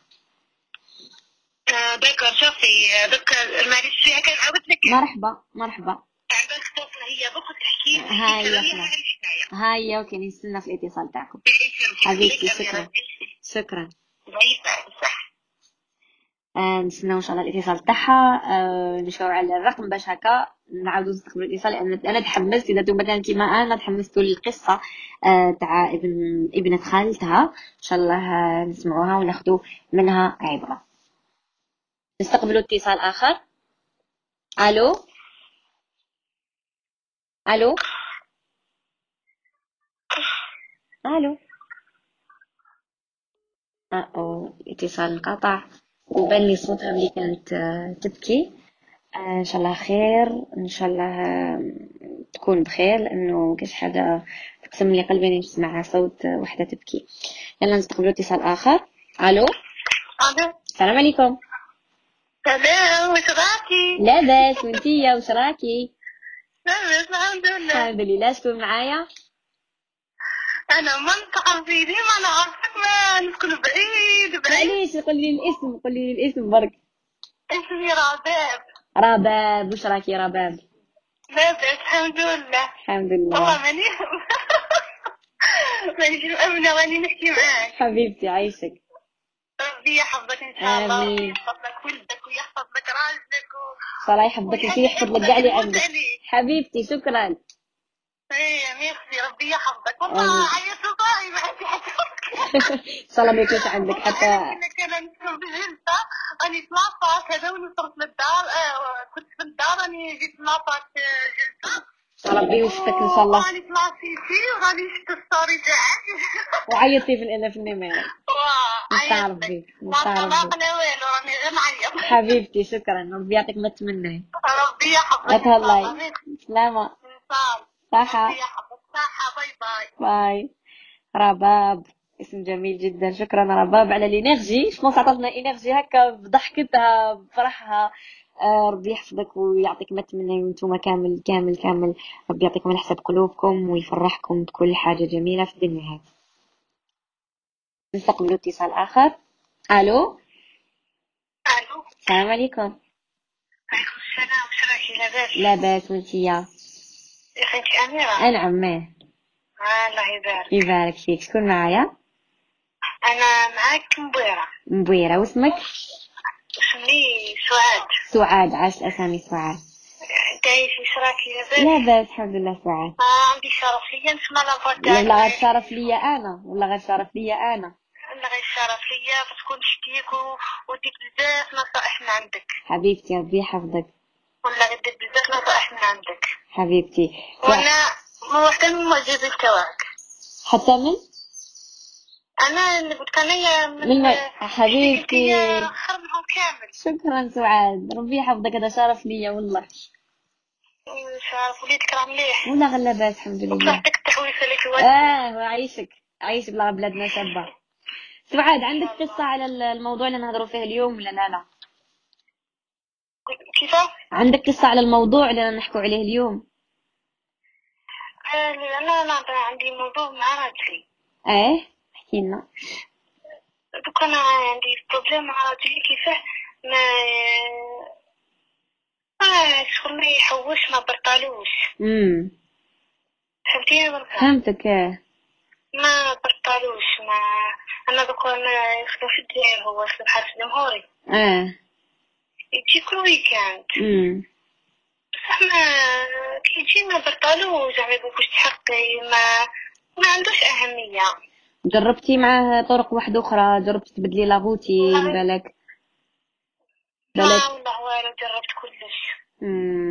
آه، d'accord شوفي دوك معليش فيها كان عاود لك؟ مرحبا مرحبا. عبالك توصل هي دوك تحكي هاي هاي OK نستنى في الاتصال تاعكم. حبيبتي، شكراً. شكرا. صح. آه نستناو إن شاء الله الاتصال تاعها آه نشاور على الرقم باش هكا نعاودو نستقبلوا الاتصال لأن أنا تحمست إذا أنتم مثلا كيما أنا تحمست للقصة آه تاع ابن ابنة خالتها إن شاء الله نسمعوها وناخذوا منها عبرة. نستقبلوا اتصال آخر. ألو؟ ألو؟ ألو؟ آه الاتصال انقطع. وبان لي صوتها ملي كانت آه، تبكي. آه، إن شاء الله خير. إن شاء الله آه، تكون بخير لأنه كاش حاجة تقسم لي قلبي إني نسمع صوت وحدة تبكي. يلا نستقبلوا اتصال آخر. ألو؟ ألو. السلام عليكم. سلام واش راكي؟ لاباس وانتيا واش راكي؟ لاباس الحمد لله. الحمد لله شكون معايا؟ أنا ما نتعرف بيدي ما نعرفك ما نسكن بعيد بعيد. معليش قولي لي الاسم قولي لي الاسم برك. اسمي رباب. رباب واش راكي رباب؟ لاباس الحمد لله. الحمد والله لله ماني <laughs> مانيش مأمنة راني نحكي معاك. حبيبتي عايشك. ربي يحفظك إن شاء الله آمين. ربي يحفظ لك ولدك ويحفظ لك راجلك و... الله يحفظك انت يحفظ لك كاع اللي عندك. حبيبتي شكرا. إيه ميرسي ربي يحفظك. والله عيطت صاحي ما عندي <laughs> حتى الله ما يكونش عندك حتى أنا نسكن بجلسة راني هذا ونصرت للدار آه، كنت في الدار راني جيت تلاصات جلسة. ربي يوفقك إن شاء الله. راني تلاصيتي وراني شفت الستوري تاعك. وعيطتي في الأنا في النمارة <laughs> نتاع ربي ما نتاع ربي. طلقنا والو راني غير نعيط حبيبتي شكرا. ربي يعطيك ما تمنى. ربي يحفظك. ميرسي. سلامة. صحة. صحة bye bye. bye. رباب اسم جميل جدا شكرا رباب. على ال énergie شكون عطاتنا énergie هكا بضحكتها بفرحها. آه ربي يحفظك ويعطيك ما تمنى وأنتم كامل كامل كامل. ربي يعطيكم من حسب قلوبكم ويفرحكم بكل حاجة جميلة في الدنيا. هذه نستقبل اتصال آخر. ألو؟ ألو. السلام عليكم. عليكم السلام واش راكي لاباس. لاباس وانتيا يا أنعم ما آه الله يبارك. يبارك فيك. شكون معايا؟ أنا معاك مبيرة. مبويرة واسمك؟ اسمي سعاد. سعاد. عاش الأسامي سعاد. انت إيش راكي لاباس لاباس الحمد لله سعاد. آه عندي شرف ليا. نسمع لافوت تاعك ولا غير شرف ليا أنا. ولا غير شرف ليا أنا. الله غير شرف ليا. بتكون نشتيك و- وديك بزاف نصائح من عندك. حبيبتي ربي يحفظك. غير ديك بزاف نصائح من عندك. حبيبتي. وأنا واحدة من معجزة تاعك حتى من؟ أنا اللي قلت انايا من من حبيبتي. منهم كامل. شكرا سعاد. ربي يحفظك هذا شرف ليا والله. شرف وليدك راه مليح ولا لاباس الحمد لله. وصحتك التحويسة اللي في آه وعيشك. عيش بلا بلادنا شابة. سعاد عندك قصة على ال- الموضوع اللي نهضروا فيه اليوم ولا لا؟ لا. كيفاش؟ عندك قصة على الموضوع اللي نحكوا عليه اليوم؟ آه، أنا أنا عندي موضوع مع راجلي آه احكي لنا. دوك أنا عندي problème مع راجلي كيفاه ما ما شغل ما يحوش ما برطالوش. امم بركة فهمتك آه ما برطالوش ما أنا دوك أنا يخدم في الدير هو يخدم حارس جمهوري آه يجي كل ويكاند. بصح ما كي يجي ما برطالوش زعما تحقي ما ما عندوش أهمية. جربتي معاه طرق واحدة أخرى؟ جربتي تبدلي لا والله. بالك؟ ما بالك؟ والله والو جربت كلش.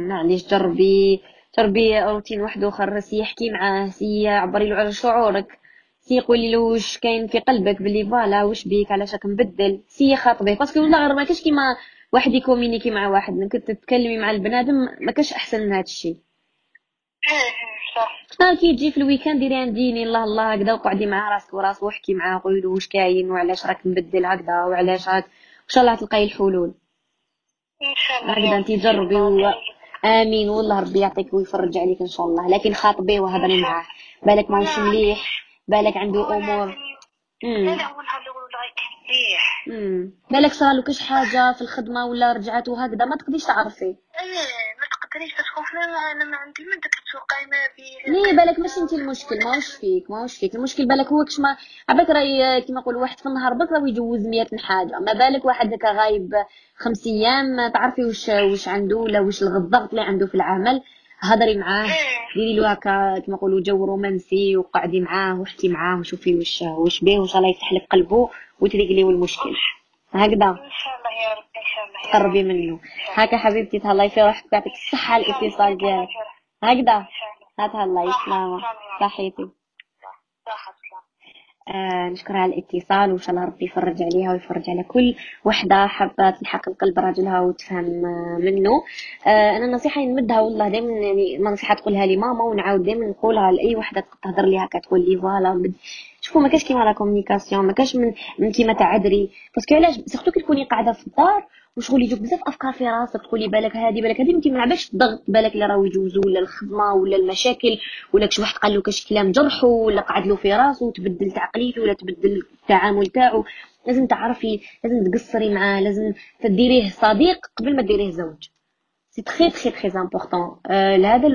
معليش جربي جربي روتين واحد أخر essaye يحكي معاه essaye عبري له على شعورك. essaye قولي له واش كاين في قلبك بلي voilà واش بيك علاش راك مبدل؟ essaye خاطبيه parce que والله غير ما كاش كيما واحد ي communiquer مع واحد. انك تتكلمي مع البنادم ما كاش أحسن من هذا الشيء آه صح. كي تجي في ال week-end ديري ديني الله الله هكذا وقعدي مع راسك وراسك وحكي معاه قولي له واش كاين وعلاش راك مبدل هكذا وعلاش راك إن شاء الله تلقاي الحلول. إن شاء الله. هكذا انت جربي و... آمين. والله ربي يعطيك ويفرج عليك إن شاء الله. لكن خاطبيه وهضري معاه. بالك ماهوش مليح بالك عنده أمور. لا لا امم بالك صرالو كاش حاجة في الخدمة ولا رجعت وهكذا؟ ما تقدريش تعرفي. إيه ما تقدريش تكون أنا أنا ما عندي من داك السوق قايمه بيه ليه بالك؟ ماشي انت المشكل ماهوش فيك ماهوش فيك. المشكل بالك هو كش ما عباك راهي كيما نقول واحد في النهار بك راه يجوز مية حاجة. ما بالك واحد هكا غايب خمس أيام ما تعرفي واش واش عنده ولا واش الضغط اللي عنده في العمل؟ هضري معاه ديري له هكا كيما نقولوا جو رومانسي وقعدي معاه واحكي معاه وشوفي واش واش بيه وإن شاء الله يفتح لك قلبه وتريقليو المشكل. هكذا. إن شاء الله يا رب إن شاء الله يا رب. قربي منه هكا حبيبتي تهلاي في روحك ويعطيك الصحة على الاتصال ديالك هكذا. شاء الله. سلامة. صحيتي. صح صح آه نشكرها على الاتصال وإن شاء الله ربي يفرج عليها ويفرج على كل وحدة حابة تلحق القلب راجلها وتفهم آه منه. آه أنا نصيحه نمدها والله دائما يعني ما نصيحة تقولها لي ماما ونعاود دائما نقولها لأي وحدة تهضر لي هكا تقول لي voilà شوفوا ما كاش كيما la communication ما كاش من, من كيما تهضري parce que علاش؟ surtout كي تكوني قاعدة في الدار وشغل يجوك بزاف أفكار في راسك تقولي بالك هذه بالك هذه ما نعباش الضغط بالك اللي راهو يجوزو ولا الخدمة ولا المشاكل ولا كش واحد قال له كاش كلام جرحه ولا قعد له في راسه وتبدل تعقليته ولا تبدل التعامل تاعو. لازم تعرفي لازم تقصري معاه لازم تديريه صديق قبل ما ديريه زوج. c'est très très très important لهذا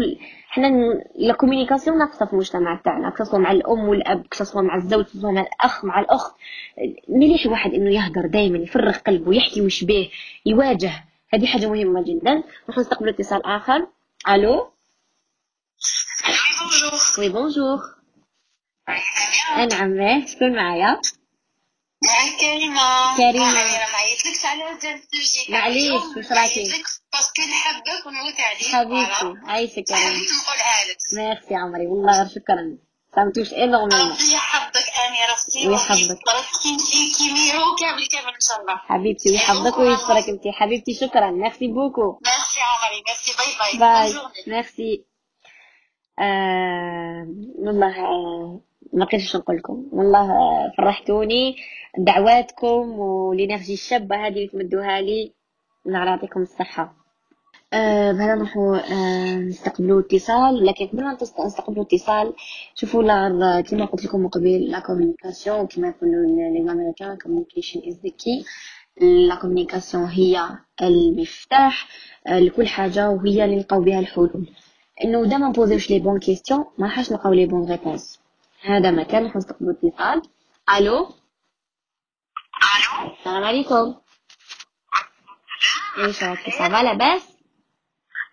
حنا la communication ناقصه في المجتمع تاعنا كسوا مع الأم والأب كسوا مع الزوج كسوا مع الأخ مع الأخت. مليح واحد إنه يهدر دائما يفرغ قلبه يحكي وش بيه يواجه هذه حاجة مهمة جدا. نروح نستقبل اتصال آخر. ألو؟ oui bonjour نعم شكون معايا؟ معاك كريمة. كريمة. أنا ما عيطلكش على وجه تجيك معليش، واش راكي؟ parce que نحبك ونموت عليك حبيبتي عايشك كريمة حبيت نقولها لك ميرسي عمري والله شكرا. فهمتوش énormément ربي يحفظك أميرة فتي ويحفظك. كي كيميرو كامل كامل إن شاء الله. حبيبتي ويحفظك ويشكرك انت حبيبتي شكرا. merci beaucoup. merci عمري merci. bye bye. bye. merci. آه والله آه ما قدرتش نقول لكم. والله فرحتوني. دعواتكم وال énergie الشابة هذه اللي تمدوها لي. الله يعطيكم الصحة. بهذا نروحوا آه نستقبلوا اتصال. لكن قبل ما نست- نستقبلوا اتصال شوفوا لا كما قلت لكم قبل la communication كما يقولوا les Américains communication is the key la communication هي المفتاح. آه، لكل حاجة وهي اللي نلقاو بها الحلول. إن ده ما نبوزيوش les bonnes questions ما راحش نلقاو les bonnes réponses. هذا مكان نروح نستقبلوا اتصال ألو؟ ألو؟ السلام عليكم. إيش راكي صافا لاباس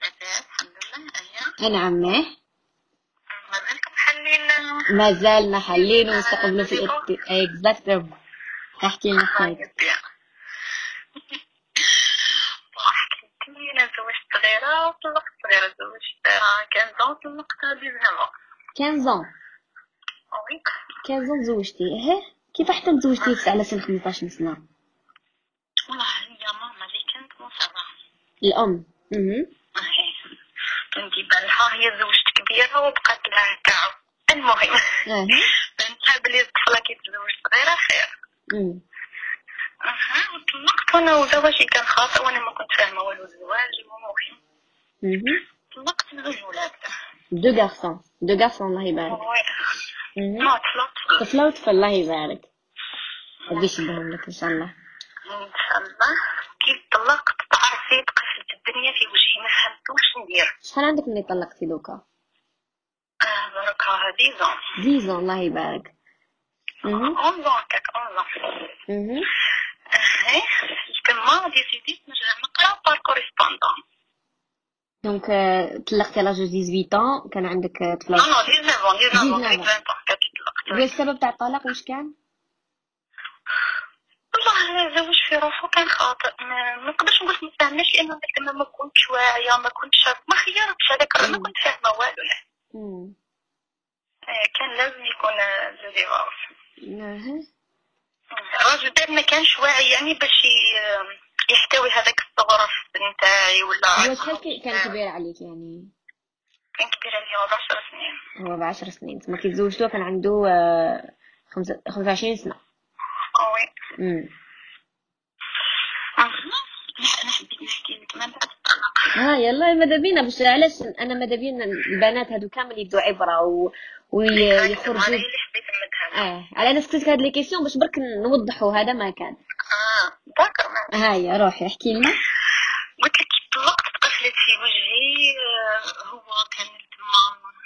الحمد لله. أيوة. ماه مازالكم حلين مازال محلين ونستقبلوا في اكزاكتوم احكي لنا حكايتك أنا تزوجت صغيرة طلقت صغيرة تزوجت كان زون طلقت ديزنوفون 15 ans وي 15 ans تزوجتي. إيه؟ كيف حتى تزوجتي على سن 15 سنة؟ والله هي ماما اللي كانت مصرة الأم. أها كنت بالها هي زوجت كبيرة وبقات لها تاعو المهم أها فهمتها بلي الطفلة كي تزوج صغيرة خير. أها وطلقت وأنا وزواجي كان خاطئ وأنا ما كنت فاهمة والو الزواج المهم. طلقت زوج ولاد دو غارسون دو غارسون الله يبارك. طفلة وطفل الله يبارك ربي يشبههم لك إن شاء الله؟ إن شاء الله. كي طلقت تعرفي تقفلت الدنيا في وجهي ما فهمتوش ندير. شحال عندك ملي طلقتي دوكا؟ آه بركة هذه زون ديزون الله يبارك. أها أون زون هكاك أون زون أها اهي تما ديسيديت نرجع نقرا بار كوريسبوندون donc طلقتي على جوج 18 ans كان عندك طفلة non non 19 19 19 20 هكا طلقت والسبب تاع الطلاق واش كان؟ والله زوج في روحه كان خاطئ ما نقدرش نقول ما فهمناش لأنه ذاك ما كنتش واعيه ما كنتش ما خيرتش هذاك ما كنت فاهمه والو كان لازم يكون le divorce الراجل ما كانش واعي يعني باش يحتوي هذاك الصغر نتاعي ولا شحال كان كبير عليك يعني. كان كبير عليا وضع 10 سنين. هو بعشر سنين. تما كي تزوجتو كان عنده آه، خمسة خمسة وعشرين سنة. وي. نح- أنا حبيت نحكي لك. من بعد آه يلا ماذا بينا؟ باش علاش أنا ماذا بينا؟ البنات هادو كامل يبدو عبرة و... ويخرجوا آه على أنا سكتك هاد لي كيسيون باش برك نوضحوا هذا ما كان. آه داكر ما هاي روحي احكي لنا. قلت لك طلقت تقفلت في وجهي آه، هو كان تما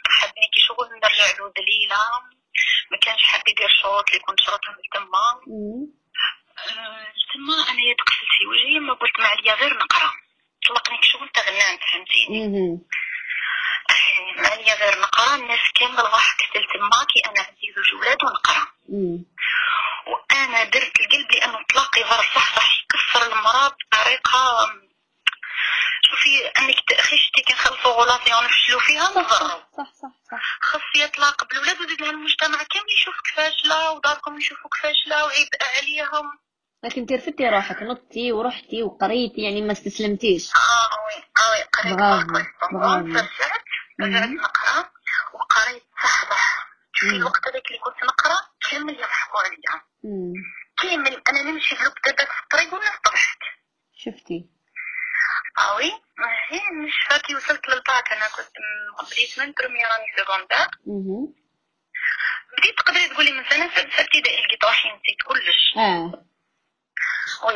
حبني كي شغل نرجع له دليلة. ما كانش حاب يدير شروط اللي كنت شرطهم تما. آه، تما أنا تقفلت في وجهي ما قلت ما عليا غير نقرأ. طلقني كي شغل تغنان فهمتيني أمم. آه، ما عليا غير نقرا الناس كامل ضحكت تما كي أنا عندي زوج ولاد ونقرا أمم. وأنا درت القلب لأنه طلاق يظهر صح صح يكسر المرأة بطريقة فيها نضروا صح صح خص يطلق بالولاد وزيد لها المجتمع كامل يشوفك فاشله وداركم يشوفوك فاشله وعيب عليهم. لكن انت رفدتي روحك نطتي ورحتي وقريتي يعني ما استسلمتيش. آه وي آه وي قريت برافو، برافو. رجعت مم. نقرأ. وقريت صح صح في. الوقت هذاك اللي كنت نقرأ كامل يضحكوا عليا. كامل. أنا نمشي بلوك دابا في الطريق والناس تضحك شفتي آه وي هي مش فاكي وصلت للباك أنا كنت بديت من بروميير اني سكوندير مهم. بديت تقدري تقولي من سنة سادسه ابتدائي لقيت روحي نسيت كلش. آه.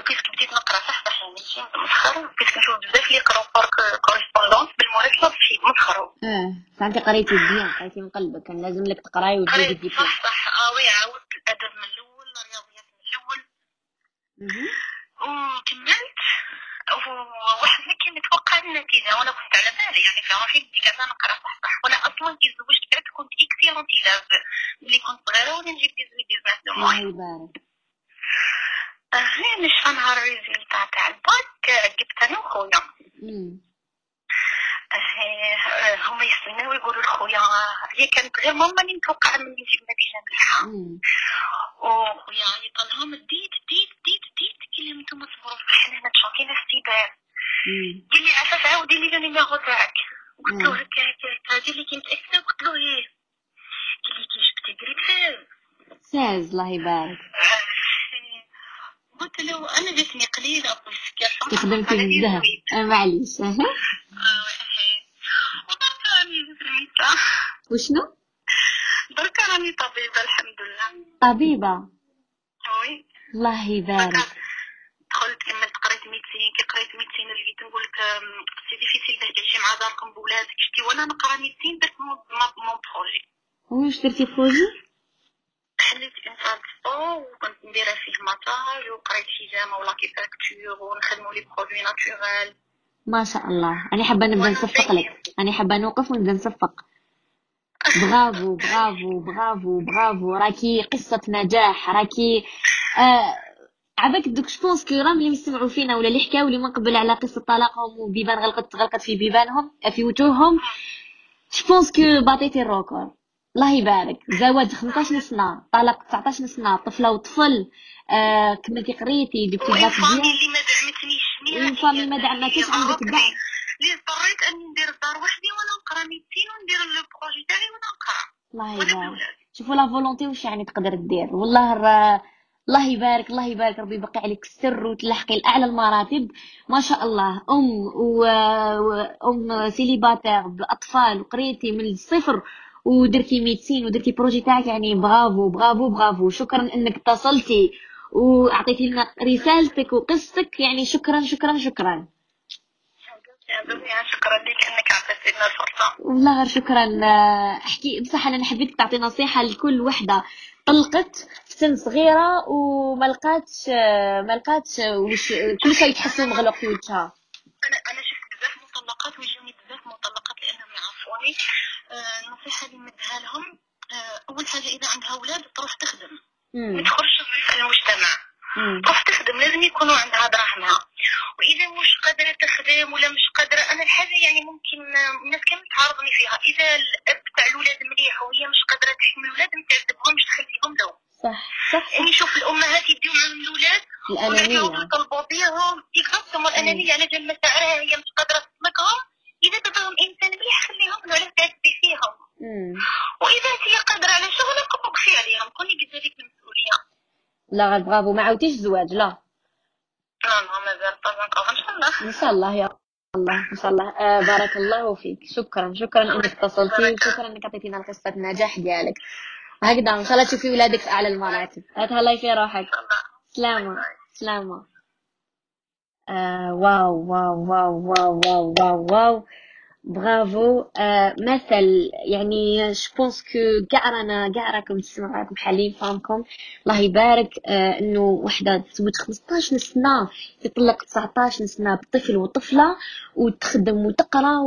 بيسك بديت نقرأ صح صح يعني ماشي مسخر. بيسك نشوف بزاف اللي يقراو correspondance بالمناسبه شي مسخروا آه. فانت قريتي bien قريتي من قلبك كان لازم لك تقراي وتجيبي الدبلوم صح صح. آه oui عاودت الأدب من الأول الرياضيات من الأول. وكملت. وواحد ما كان يتوقع النتيجة. وأنا كنت على بالي يعني في روحي بدي قاعدة نقرأ صح صح وأنا أصلا كي تزوجت بعد كنت excellente élève ملي كنت صغيرة وأنا نجيب 18 19 دو الله يبارك. آه نشفى نهار الريزلتا تاع الباك جبت أنا وخويا. هما يستناو يقولوا لخويا هي كانت غير ماما اللي متوقعة مني نجيب نتيجة مليحة مم. وخويا عيط لهم ديت ديت ديت ديت قال لهم أنتم صبروا إحنا هنا تشوفينا اختبار. مم. قال لي عفاف عاودي لي النيميرو تاعك قلت له. هكا هكا هكا. قال لي كي متاكده قلت له إيه؟ قال لي كي جبتي قريت فيه ساز الله يبارك. قلت له أنا جاتني قليلة بالسكر كي خدمتي بالذهب. آه معليش. أها. ودرك راني رميتها. وشنو؟ درك راني طبيبة الحمد لله. طبيبة. وي الله يبارك. دخلت كملت قريت ميدسين كي قريت ميدسين لقيت نقول لك سي ديفيسيل باش تعيشي مع داركم بولادك. شتي وأنا نقرا ميدسين درت مون بروجي واش درتي بروجي حليت سبور وكنت نديرها فيه ماتاج وقريت حجامه ولا كيفاكتور ونخدموا لي برودوي ناتورال ما شاء الله. أنا حابة نبدأ نصفق. لك. أنا حابة نوقف ونبدأ نصفق. برافو برافو برافو برافو. راكي قصة نجاح راكي آه عباك دوك جبونس كو راهم اللي يسمعوا فينا ولا اللي حكاو لي من قبل على قصة طلاقهم وبيبان غلقت غلقت في بيبانهم في وجوههم. جبونس كو باطيتي الروكور الله يبارك. زواج 15 سنة طلاق 19 سنة طفلة وطفل آه كملتي قريتي جبتي وين باك فامي ديال اللي ما دعمتنيش وين فامي ما دعمتكش اللي عندك. دعم. اللي اضطريت أني ندير الدار وحدي وأنا نقرا ميدسين وندير البروجي تاعي وأنا نقرا؟ الله يبارك. شوفوا لا فولونتي واش يعني تقدر دير والله الر... الله يبارك الله يبارك. ربي يبقي عليك السر وتلحقي لأعلى المراتب. ما شاء الله. أم و... أم célibataire بأطفال وقريتي من الصفر ودرتي médecine ودرتي projet تاعك يعني bravo bravo bravo. شكرا إنك اتصلتي واعطيتي لنا رسالتك وقصتك. يعني شكرا شكرا شكرا. شكرا لك إنك عطيتينا الفرصة. والله غير شكرا. أحكي بصح أنا حبيتك تعطي نصيحة لكل وحدة. طلقت في سن صغيرة وما لقاتش ما لقاتش وش كل شيء تحسه مغلق في وجهها. أنا أنا شفت بزاف مطلقات ويجوني بزاف مطلقات لأنهم يعرفوني. النصيحه اللي نديها لهم آه، أول حاجة إذا عندها أولاد تروح تخدم. ما. تخرجش المجتمع. تروح تخدم لازم يكونوا عندها دراهمها وإذا مش قادرة تخدم ولا مش قادرة أنا الحاجة يعني ممكن آه، الناس كامل تعارضني فيها. إذا الأب تاع الولاد مليح وهي مش قادرة تحمل الولاد ما تعذبهمش تخليهم له صح صح يعني شوف الأمهات يديو معاهم الاولاد الأنانية. ويعاودوا يطلبوا بيهم اكزاكتومون الانانيه على جال مشاعرها هي مش قادرة تطلقهم إذا دابهم إنسان مليح خليهم ولا تعذبي فيهم. وإذا انت قادره على شغلك وقفي عليهم. كوني قد هذيك المسؤوليه لا برافو ما عاودتيش زواج لا. لا لا مازال طبعا إن شاء الله. إن شاء الله يا الله إن شاء الله. آه بارك الله فيك. شكرا شكرا إنك اتصلتي وشكرا إنك عطيتينا قصه النجاح ديالك. هكذا إن شاء الله تشوفي ولادك في أعلى المراتب. تهلاي في روحك إن شاء الله. سلامة سلامة. واو واو واو واو واو واو واو برافو آه مثل يعني je pense que كاع رانا كاع راكم تسمعوا راكم حالين فامكم الله يبارك آه انه وحده تزوج 15 سنه تطلق 19 سنه بطفل وطفله وتخدم وتقرا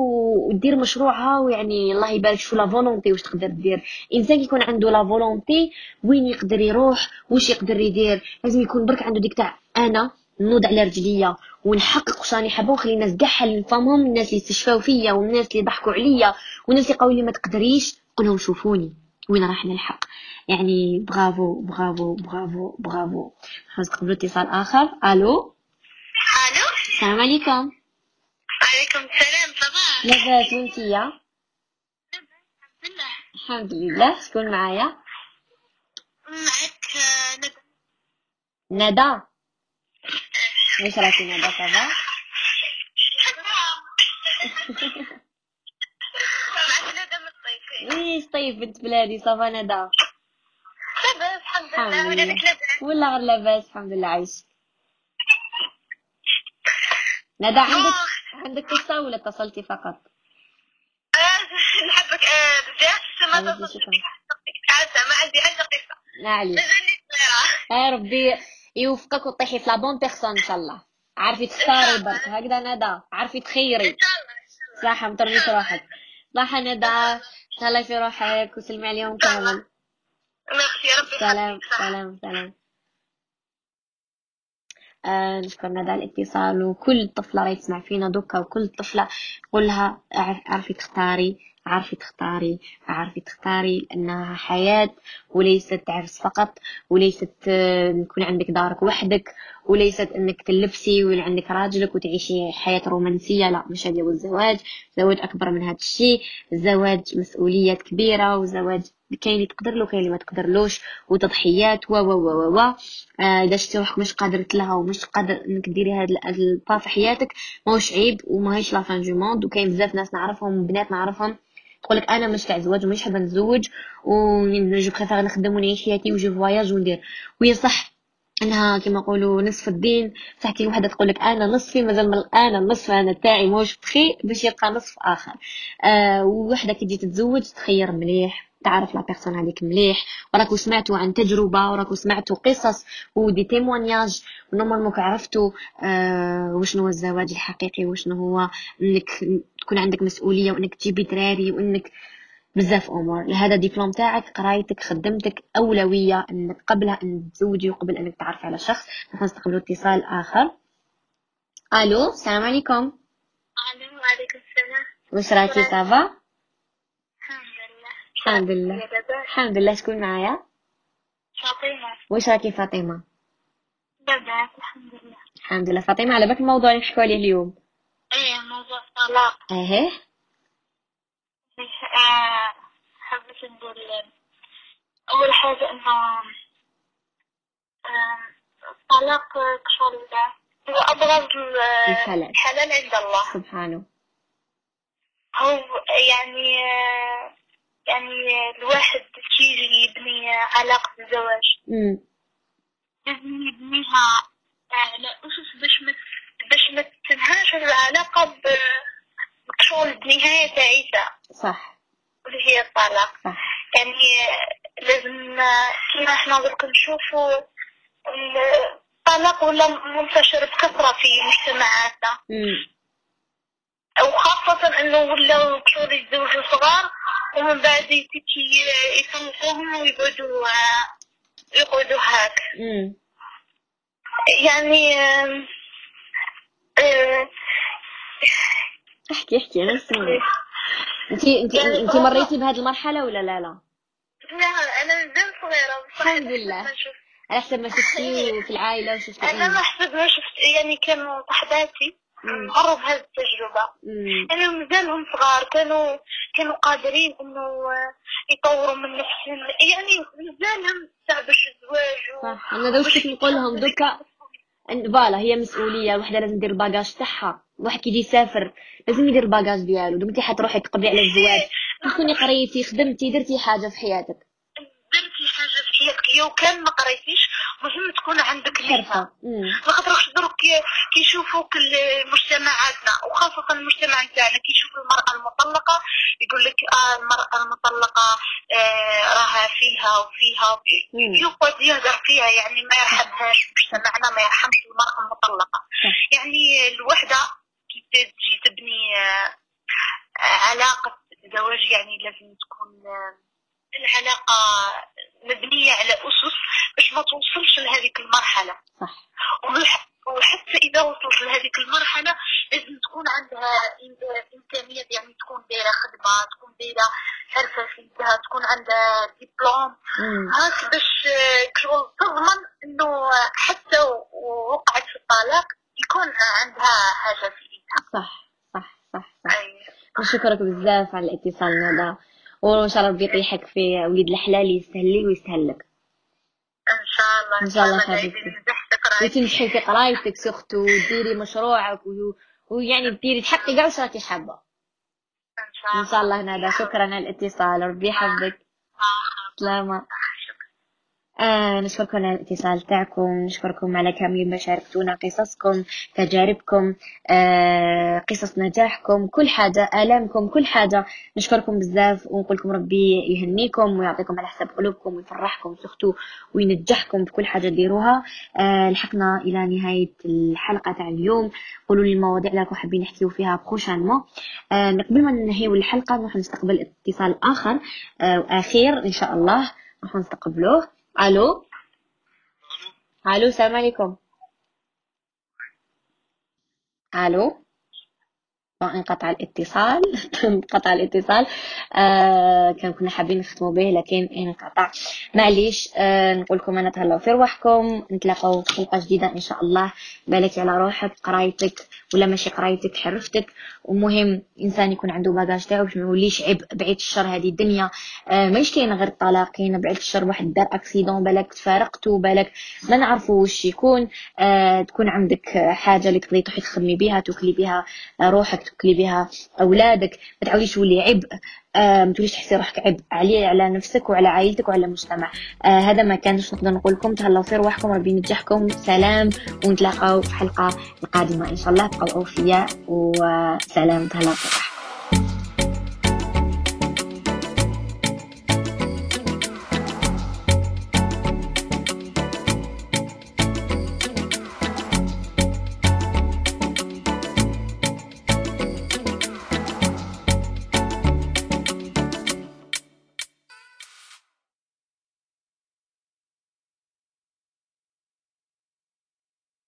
ودير مشروعها ويعني الله يبارك شو la volonté واش تقدر دير انسان كيكون عنده la volonté وين يقدر يروح واش يقدر يدير لازم يكون برك عنده ديك تاع أنا نوض على رجليا ونحقق واش راني حابه ونخلي الناس كاع حالين فمهم الناس اللي استشفاو فيا والناس اللي ضحكوا عليا والناس اللي قالوا لي ما تقدريش. قول لهم شوفوني وين راح نلحق يعني برافو برافو برافو برافو. خلاص نقبلوا اتصال آخر. ألو؟ ألو؟ السلام عليكم. وعليكم السلام صباح. لاباس وانتيا الحمد لله. الحمد لله. شكون معايا؟ معك آه، ندى ندى. واش راكي ندى صافا معك ندى من الطيفين ويش طيب بنت بلادي صافا ندى لاباس الحمد لله ولادك لاباس ولا غير لاباس الحمد لله عايش ندى عندك عندك قصة ولا اتصلتي فقط؟ آه، نحبك آه، بزاف ما. بك عارفة ما عندي حتى قصة. صغيرة يا ربي. يوفقك وتطيحي في لابون بيرسون إن شاء الله. عارفي تختاري برك هكذا ندى عارفي تخيري. صح ما ترميش روحك. صح ندى تهلاي في روحك. وسلمي عليهم كامل. ميرسي ربي. سلام. سلام سلام. آه نشكر ندى على الاتصال. وكل طفلة راهي تسمع فينا دوكا وكل طفلة قولها عارفي تختاري. عارفي تختاري عارفي تختاري لأنها حياة وليست عرس فقط وليست آه، يكون عندك دارك وحدك وليست إنك تلبسي ويكون عندك راجلك وتعيشي حياة رومانسية لا مش هذا هو الزواج الزواج أكبر من هذا الشيء الزواج مسؤوليات كبيرة وزواج كاين اللي تقدر له كاين اللي ما تقدرلوش وتضحيات و و و و و. آه، إذا شتي روحك مش قادرت لها ومش قادر إنك ديري هاد ال- هاد ال pas في حياتك ماهوش عيب وماهيش la fin du monde وكاين بزاف ناس نعرفهم بنات نعرفهم تقولك أنا مش تاع زواج ومش حابة نتزوج و je préfère نخدم ونعيش حياتي و je voyage وندير. وهي صح إنها كما نقولوا نصف الدين. صح كي وحدة تقول لك أنا نصفي مازال من أنا النصف أنا تاعي موش بخي باش يبقى نصف آخر. آه وحده كي تجي تتزوج تخير مليح. تعرف la personne هذيك مليح وراكو سمعتوا عن تجربة وراكو سمعتوا قصص و des témoignages و normalement عرفتوا آه وشنو هو الزواج الحقيقي وشنو هو إنك تكون عندك مسؤولية وإنك تجيبي دراري وإنك بزاف أمور. لهذا ديبلوم تاعك قرايتك خدمتك أولوية إنك قبلها أن تزوجي وقبل إنك تعرفي على شخص. نحن نستقبلوا اتصال آخر. ألو السلام عليكم. وعليكم السلام. واش راكي صافا الحمد لله. الحمد لله شكون معايا؟ فاطمة. واش راكي فاطمة؟ لاباس الحمد لله. الحمد لله. فاطمة على بالك الموضوع اللي نحكوا عليه اليوم؟ إيه موضوع الطلاق. إيه آه، حبيت نقول أول حاجة إنه آه، الطلاق كشغل هو الحلال. الحلال عند الله. سبحانه. هو يعني آه، يعني الواحد كيجي يبني علاقة الزواج. لازم يبنيها على أسس باش ما باش ما تنهاش العلاقة بشغل بنهاية تعيسة صح. اللي هي الطلاق. صح. يعني لازم كما إحنا درك نشوفوا الطلاق ولا منتشر بكثرة في مجتمعاتنا. وخاصة إنه ولاو كشغل يتزوجوا صغار ومن بعد يفرقوهم ويقعدوا يقعدوا هاك يعني آه، احكي احكي أنا نسمع انتي انتي انتي مريتي بهذه المرحلة ولا لا لا؟ لا أنا مازال صغيرة بصح الحمد لله. على حسب ما شفتي في العائلة وشفتي. أنا ما حسب ما شفت يعني كانوا صحباتي. مروا بهذه التجربة. امم يعني مازالهم صغار كانوا كانوا قادرين إنه يطوروا من نفسهم. يعني مازالهم صعب الزواج. صح. أنا دوك كنت نقول لهم دوكا voilà هي مسؤولية وحدة لازم دير ال bagage تاعها. واحد كي يجي يسافر لازم يدير ال bagage ديالو. دوك انت حتروحي تقبلي على الزواج. تكوني قريتي خدمتي درتي حاجة في حياتك. في حياتك يو كان ما قريتيش مهم تكون عندك امم ما خاطرش دروك كي- كيشوفوك مجتمعاتنا. وخاصة المجتمع نتاعنا كيشوف المرأة المطلقة يقول لك آه المرأة المطلقة آه راها فيها وفيها. يقعد يهدر فيها يعني ما يرحمهاش مجتمعنا ما يرحمش المرأة المطلقة. صح. يعني الوحدة كي تجي تبني آه علاقة زواج يعني لازم تكون آه، العلاقة مبنية على أسس باش ما توصلش لهذيك المرحلة. صح. وح- وحتى إذا وصلت لهذيك المرحلة لازم تكون عندها إمكانيات يعني تكون دايرة خدمة تكون دايرة حرفة في يدها عندها ديبلوم. هاك باش شغل تضمن إنه حتى وقعت في الطلاق يكون عندها حاجة في ايدها صح صح صح صح. نشكرك بزاف على الاتصال ندى وإن شاء الله ربي يطيحك في وليد الحلال يستهل لي ويستهل لك إن شاء الله إن شاء الله حبيبتي وتنجحي في قرايتك سختو وديري مشروعك ويعني ديري تحققي كاع واش راكي حابه إن شاء الله إن شاء الله ندى شكرا على الاتصال. ربي يحفظك. سلامة. آه نشكركم على الاتصال تاعكم نشكركم على كامل ما شاركتونا قصصكم تجاربكم آه قصص نجاحكم كل حاجة آلامكم كل حاجة. نشكركم بزاف ونقول لكم ربي يهنيكم ويعطيكم على حساب قلوبكم ويفرحكم وسختو وينجحكم في كل حاجة ديروها. آه لحقنا إلى نهاية الحلقة تاع اليوم. قولوا لي المواضيع اللي راكم حابين نحكيو فيها بروشانمون آه قبل ما ننهيو الحلقة نروح نستقبل اتصال آخر آه أخير إن شاء الله. نروح نستقبلوه. ألو ألو السلام عليكم ألو انقطع الاتصال. <laughs> انقطع الاتصال. آه كان كنا حابين نختموا به لكن انقطع. معليش آه نقول لكم أنا تهلاو في رواحكم نتلاقاو في حلقة جديدة إن شاء الله. بالك على روحك قرايتك ولا ماشي قرايتك حرفتك. ومهم إنسان يكون عنده باجاج تاعو باش ما يوليش عبء بعيد الشر هذه الدنيا. آه كاينة غير الطلاق كاينة بعيد الشر واحد دار اكسيدون بالك تفارقتوا بالك ما نعرفوش يكون. آه تكون عندك حاجة اللي تقدري تروحي تخدمي بها توكلي بها روحك توكلي بها. أولادك ما تعاوديش تولي عبء آه ما توليش تحسي روحك عبء عليه على نفسك وعلى عائلتك وعلى المجتمع. آه هذا ما كانش نقدر نقول لكم. تهلاو في رواحكم ربي ينجحكم. سلام. ونتلاقاو في الحلقة القادمة. إن شاء الله بقوا أوفياء. وسلام. تهلاو في